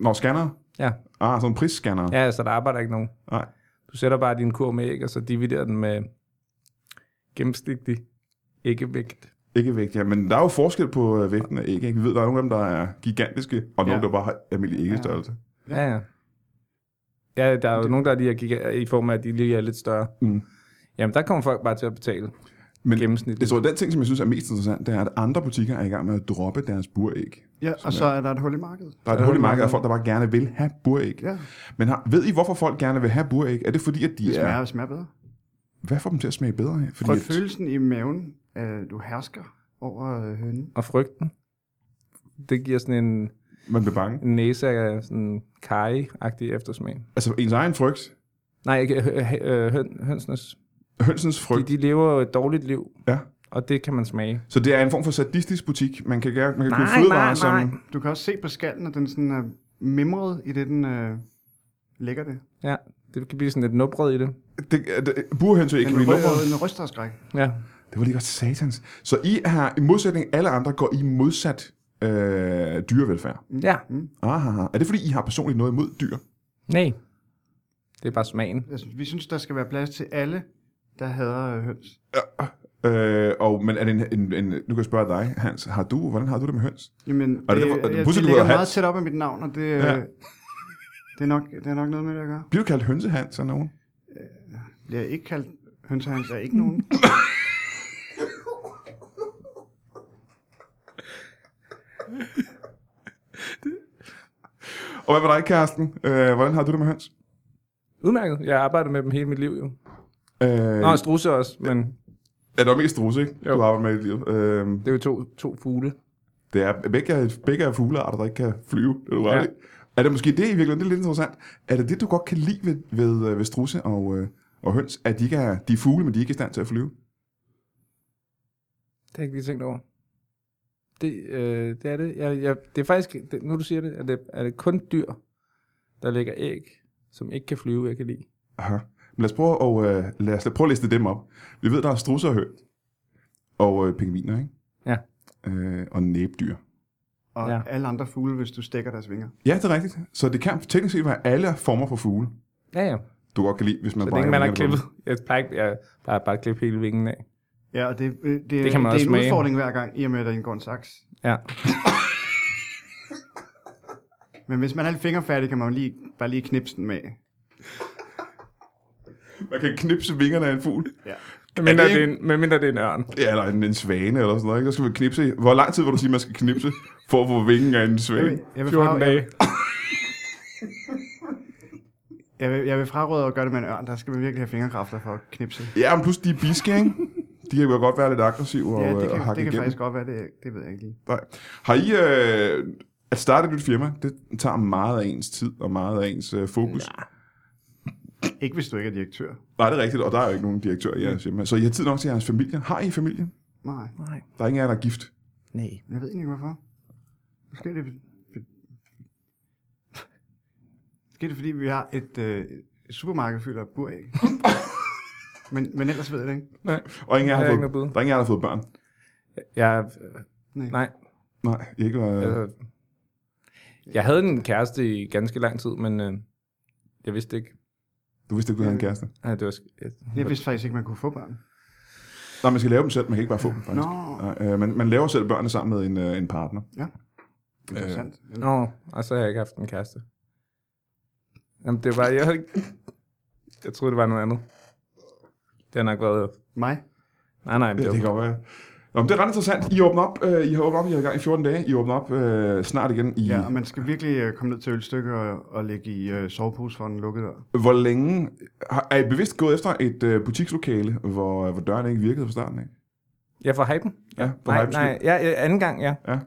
Nå, scanner? Ja. Ah, sådan en prisscanner. Ja, så der arbejder ikke nogen. Nej. Du sætter bare din kur med æg, og så dividerer den med gennemsnitlig æggevægt. Ikke vægt, ja. Men der er jo forskel på øh, vægten af æg. Ikke? Vi ved, der er nogle af dem, der er gigantiske, og nogle, Ja. der bare har almindelig æggestørrelse. Ja, ja. Ja, der er jo nogle, der er de her giga- i form af, at de lige er lidt større. Mm. Jamen, der kommer folk bare til at betale Men gennemsnitligt. jeg tror, den ting, som jeg synes er mest interessant, det er, at andre butikker er i gang med at droppe deres buræg. Ja, og så er der et hul i markedet. Der er et hul i markedet af folk, der bare gerne vil have buræg. Ja, Men har, ved I, hvorfor folk gerne vil have buræg? Er det fordi, at de det smager, er... smager bedre. Hvad får dem til at smage bedre? Fordi Prøv at, følelsen i maven, at du hersker over øh, hønnen. Og frygten. Det giver sådan en, man bliver bange. en næse af sådan kaj-agtig eftersmag. Altså ens egen frygt. Nej, ikke hø- hø- øh, høn, hønsenes. Hønsens De, frygt. de lever jo et dårligt liv, Ja. og det kan man smage. Så det er en form for sadistisk butik. Man kan, gerne- man kan Nej, købe fødevarer, nej, som... nej. Du kan også se på skallen, at den sådan er mimret i det, den øh, lægger det. Ja, det kan blive sådan lidt nubret i det. Det, det, burhønse ikke blive nummeret. den ryster af skræk. Ja. Det var lige godt satans. Så I har, i modsætning alle andre, går I modsat øh, dyrevelfærd. Ja. Aha. Er det fordi, I har personligt noget imod dyr? Nej. Det er bare smagen. Jeg synes, vi synes, der skal være plads til alle, der hader øh, høns. Øh, og, men er det en, en, en, nu kan jeg spørge dig, Hans, har du, hvordan har du det med høns? Jamen, Og det- det, og det- jeg, det ligger meget Hans. tæt op af mit navn, og det, Ja. ja. det, er, nok, det er nok noget med det at gøre. Bliver du kaldt hønsehans af nogen? Bliver jeg ikke kaldt hønsehans, er ikke nogen. Og hvad var dig, kæresten? Øh, hvordan har du det med høns? Udmærket. Jeg har arbejdet med dem hele mit liv jo. Øh, Nå, strusse også, men er det mest strus, ikke? Jo. Du arbejder med i livet. Øh, det er jo to, to fugle. det er begge, er- begge er fuglearter, der ikke kan flyve. Er, du Ja. ja. er det måske det i virkeligheden? Det er lidt interessant. Er det det, du godt kan lide ved, ved, øh, ved strusse og, øh, og høns? At de ikke er, de er fugle, men de er ikke i stand til at flyve? Det har jeg ikke lige tænkt over. Det, øh, det er det. Jeg, jeg, det er faktisk, det, nu du siger det, er det, er det kun dyr, der lægger æg, som ikke kan flyve, jeg kan lide. Aha. Lad os prøve at, øh, lad os prøve at liste dem op. Vi ved, der er strusser og høn. Og øh, pingviner, ikke? Ja. Øh, og næbdyr. Og Ja. alle andre fugle, hvis du stikker deres vinger. Ja, det er rigtigt. Så det kan teknisk set være alle former for fugle, Ja, ja. du godt kan lide, hvis man Så bare længe man har klippet. Jeg plejer, ikke- jeg plejer bare at klippe hele vingen af. Ja, og det, øh, det, det, kan man det også er en smage. udfordring hver gang, i og med, at der indgår en saks. Ja. Men hvis man er lidt fingerfærdig, kan man jo lige, bare lige knipse den med. Man kan knipse vingerne af en fugl. Ja. Medmindre det det, er en, medmindre det er en ørn. Ja, eller en, en svane eller sådan noget. Ikke? Der skal man knipse. Hvor lang tid vil du sige, man skal knipse for at få vingen af en Jeg svane? vil, jeg vil, 14 fra, dage. jeg, jeg, vil, jeg vil fraråde at gøre det med en ørn. Der skal man virkelig have fingerkræfter for at knipse. Ja, men plus de er biske, ikke? De kan jo godt være lidt aggressive og, Ja, øh, det og kan, hakke det kan igennem. faktisk godt være, det, det ved jeg ikke lige. Nej. Har I... Øh, At starte et nyt firma, det tager meget af ens tid og meget af ens øh, fokus. Ja. Ikke hvis du ikke er direktør. Nej, det er rigtigt, og der er jo ikke nogen direktør i jeres firma. Så I har tid nok til jeres familie. Har I familie? Nej, Nej. Der er ingen af jer, der er gift. Nej. jeg ved ikke hvorfor. Måske er det, Måske er det fordi, vi har et, øh, et supermarked fyldt af buræg. men, men ellers ved jeg det ikke. Nej. Og ingen af jer har, har fået, der er ingen af jer, der har fået børn. Jeg, Nej. nej. Nej, ikke var... Altså, jeg havde en kæreste i ganske lang tid, men øh, jeg vidste ikke. Du vidste ikke, du havde en kæreste. Nej, det var... sk- Jeg, vidste faktisk ikke, man kunne få børn. Nej, man skal lave dem selv, man kan ikke bare få dem, faktisk. Nå, Nej, øh, man, man laver selv børnene sammen med en, øh, en partner. interessant. Øh. Nå, og så har jeg ikke haft en kæreste. Jamen, det var... Jeg, havde ikke, jeg troede, det var noget andet. Det har nok været... Mig? Nej, nej, Ja, det det var... kan godt være. Nå, men det er ret interessant. I åbner op, øh, I har åbnet op, I har i gang i 14 dage. I åbner op øh, snart igen i... Ja, og man skal virkelig øh, komme ned til ølstykke og, og ligge i øh, sovepose for en lukket dør. Hvor længe... Har, er I bevidst gået efter et øh, butikslokale, hvor, hvor døren ikke virkede fra starten af? Jeg får hypen? Ja, på Nej, hypes nej, ja, ja, anden gang, ja. Ja.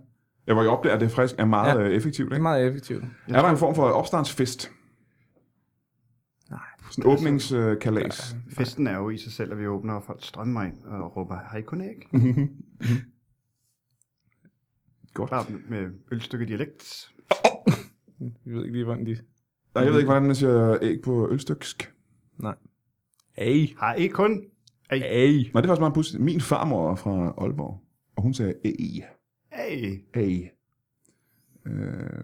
Ja, hvor I opdager, at det faktisk er meget Ja. ja. effektivt, Det er ikke? meget effektivt. Er der en form for opstartsfest? Sådan en åbningskalas? Festen er jo i sig selv, at vi åbner, og folk strømmer ind og råber, har I kun æg? Godt. Bare med ølstykke dialekt. Vi ved ikke lige, hvordan de... Nej, jeg ved ikke, hvordan man siger æg på ølstyksk. Nej. Ej. Har I kun? Ej. Nej, det er faktisk meget pudsigt. Min farmor er fra Aalborg, og hun sagde æg. Hey, Æg. Øh,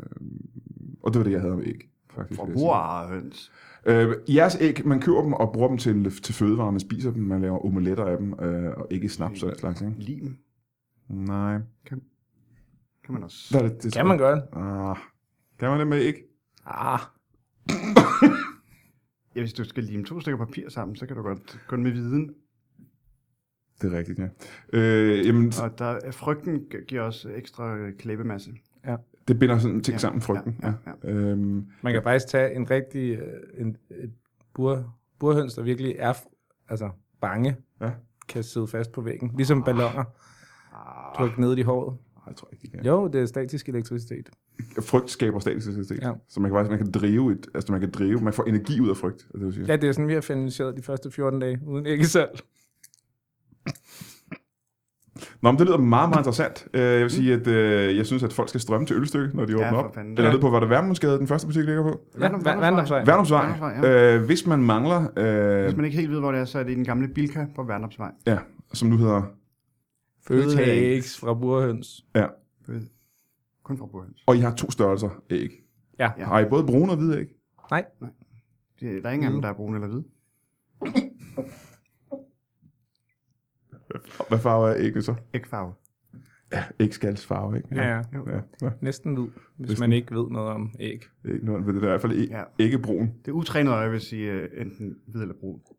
og det var det, jeg havde om æg, faktisk. jeg sige. forbrugerhøns. Øh, jeres æg, man køber dem og bruger dem til, til fødevarer, man spiser dem, man laver omeletter af dem, øh, og ikke snaps og den slags, ikke? Lim. Nej. Kan man også. Hvad er det, det Kan man gøre det? Ah, kan man det med æg? Ah. Ja, hvis du skal lime to stykker papir sammen, så kan du godt gå med viden. Det er rigtigt, ja. Øh, jamen, Og der, er- frygten gi- giver også ekstra klæbemasse. Det binder sådan ting Ja, sammen, frygten. Ja, ja, ja, Øhm, Man kan faktisk tage en rigtig... Øh, en, et bur, burhøns, der virkelig er altså, bange, Ja. kan sidde fast på væggen. Ligesom ballonger. Tryk ned i håret. nej, jeg tror ikke, det kan. Jo, det er statisk elektricitet. Frygt skaber statisk elektricitet. Ja. Så man kan faktisk man kan drive et, altså man kan drive, man får energi ud af frygt, det du siger. Ja, det er sådan, vi har finansieret de første 14 dage uden æggesalg. Nå, men det lyder meget, meget interessant. Øh, Jeg vil sige, at øh, jeg synes, at folk skal strømme til ølstykke, når de Ja, åbner op. fanden. Eller Ja. ned på, hvor det Værmundsgade, den første butik ligger på. Ja, Vandrumsvej. Værnumsvej. Værnumsvej, Øh, hvis man mangler, øh, Hvis man ikke helt ved, hvor det er, så er det i den gamle Bilka på Værnopsvej. ja, som nu hedder, Føtex fra burhøns. ja, Kun fra Burhøns. og I har to størrelser æg. Ja. Ja. Har I både brune og hvide æg? Nej, Det, der er ingen af dem, der er brune eller hvide. Hvad farve er æggene så? Ægfarve. Ja, ægskalsfarve, ikke? Ja, ja. ja. ja. næsten hvid, hvis Næsten. man ikke ved noget om æg. Ikke noget, ved det der, i hvert fald æg, Ja. ikke brun. Det er utrænet øje, vil sige uh, enten hvid eller brun.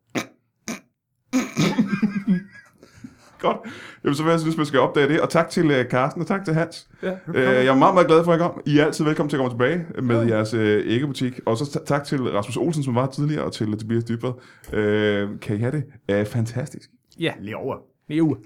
Godt. Jamen, så vil jeg synes, man skal opdage det. Og tak til uh, Carsten, og tak til Hans. Ja. Uh, jeg er meget, meget glad for, at I kom. I er altid velkommen til at komme tilbage med jeres uh, æggebutik. Og så ta- tak til Rasmus Olsen, som var tidligere, og til Tobias Dybvad. Uh, kan I have det? Uh, fantastisk. Ja, Lige over. Lige uge.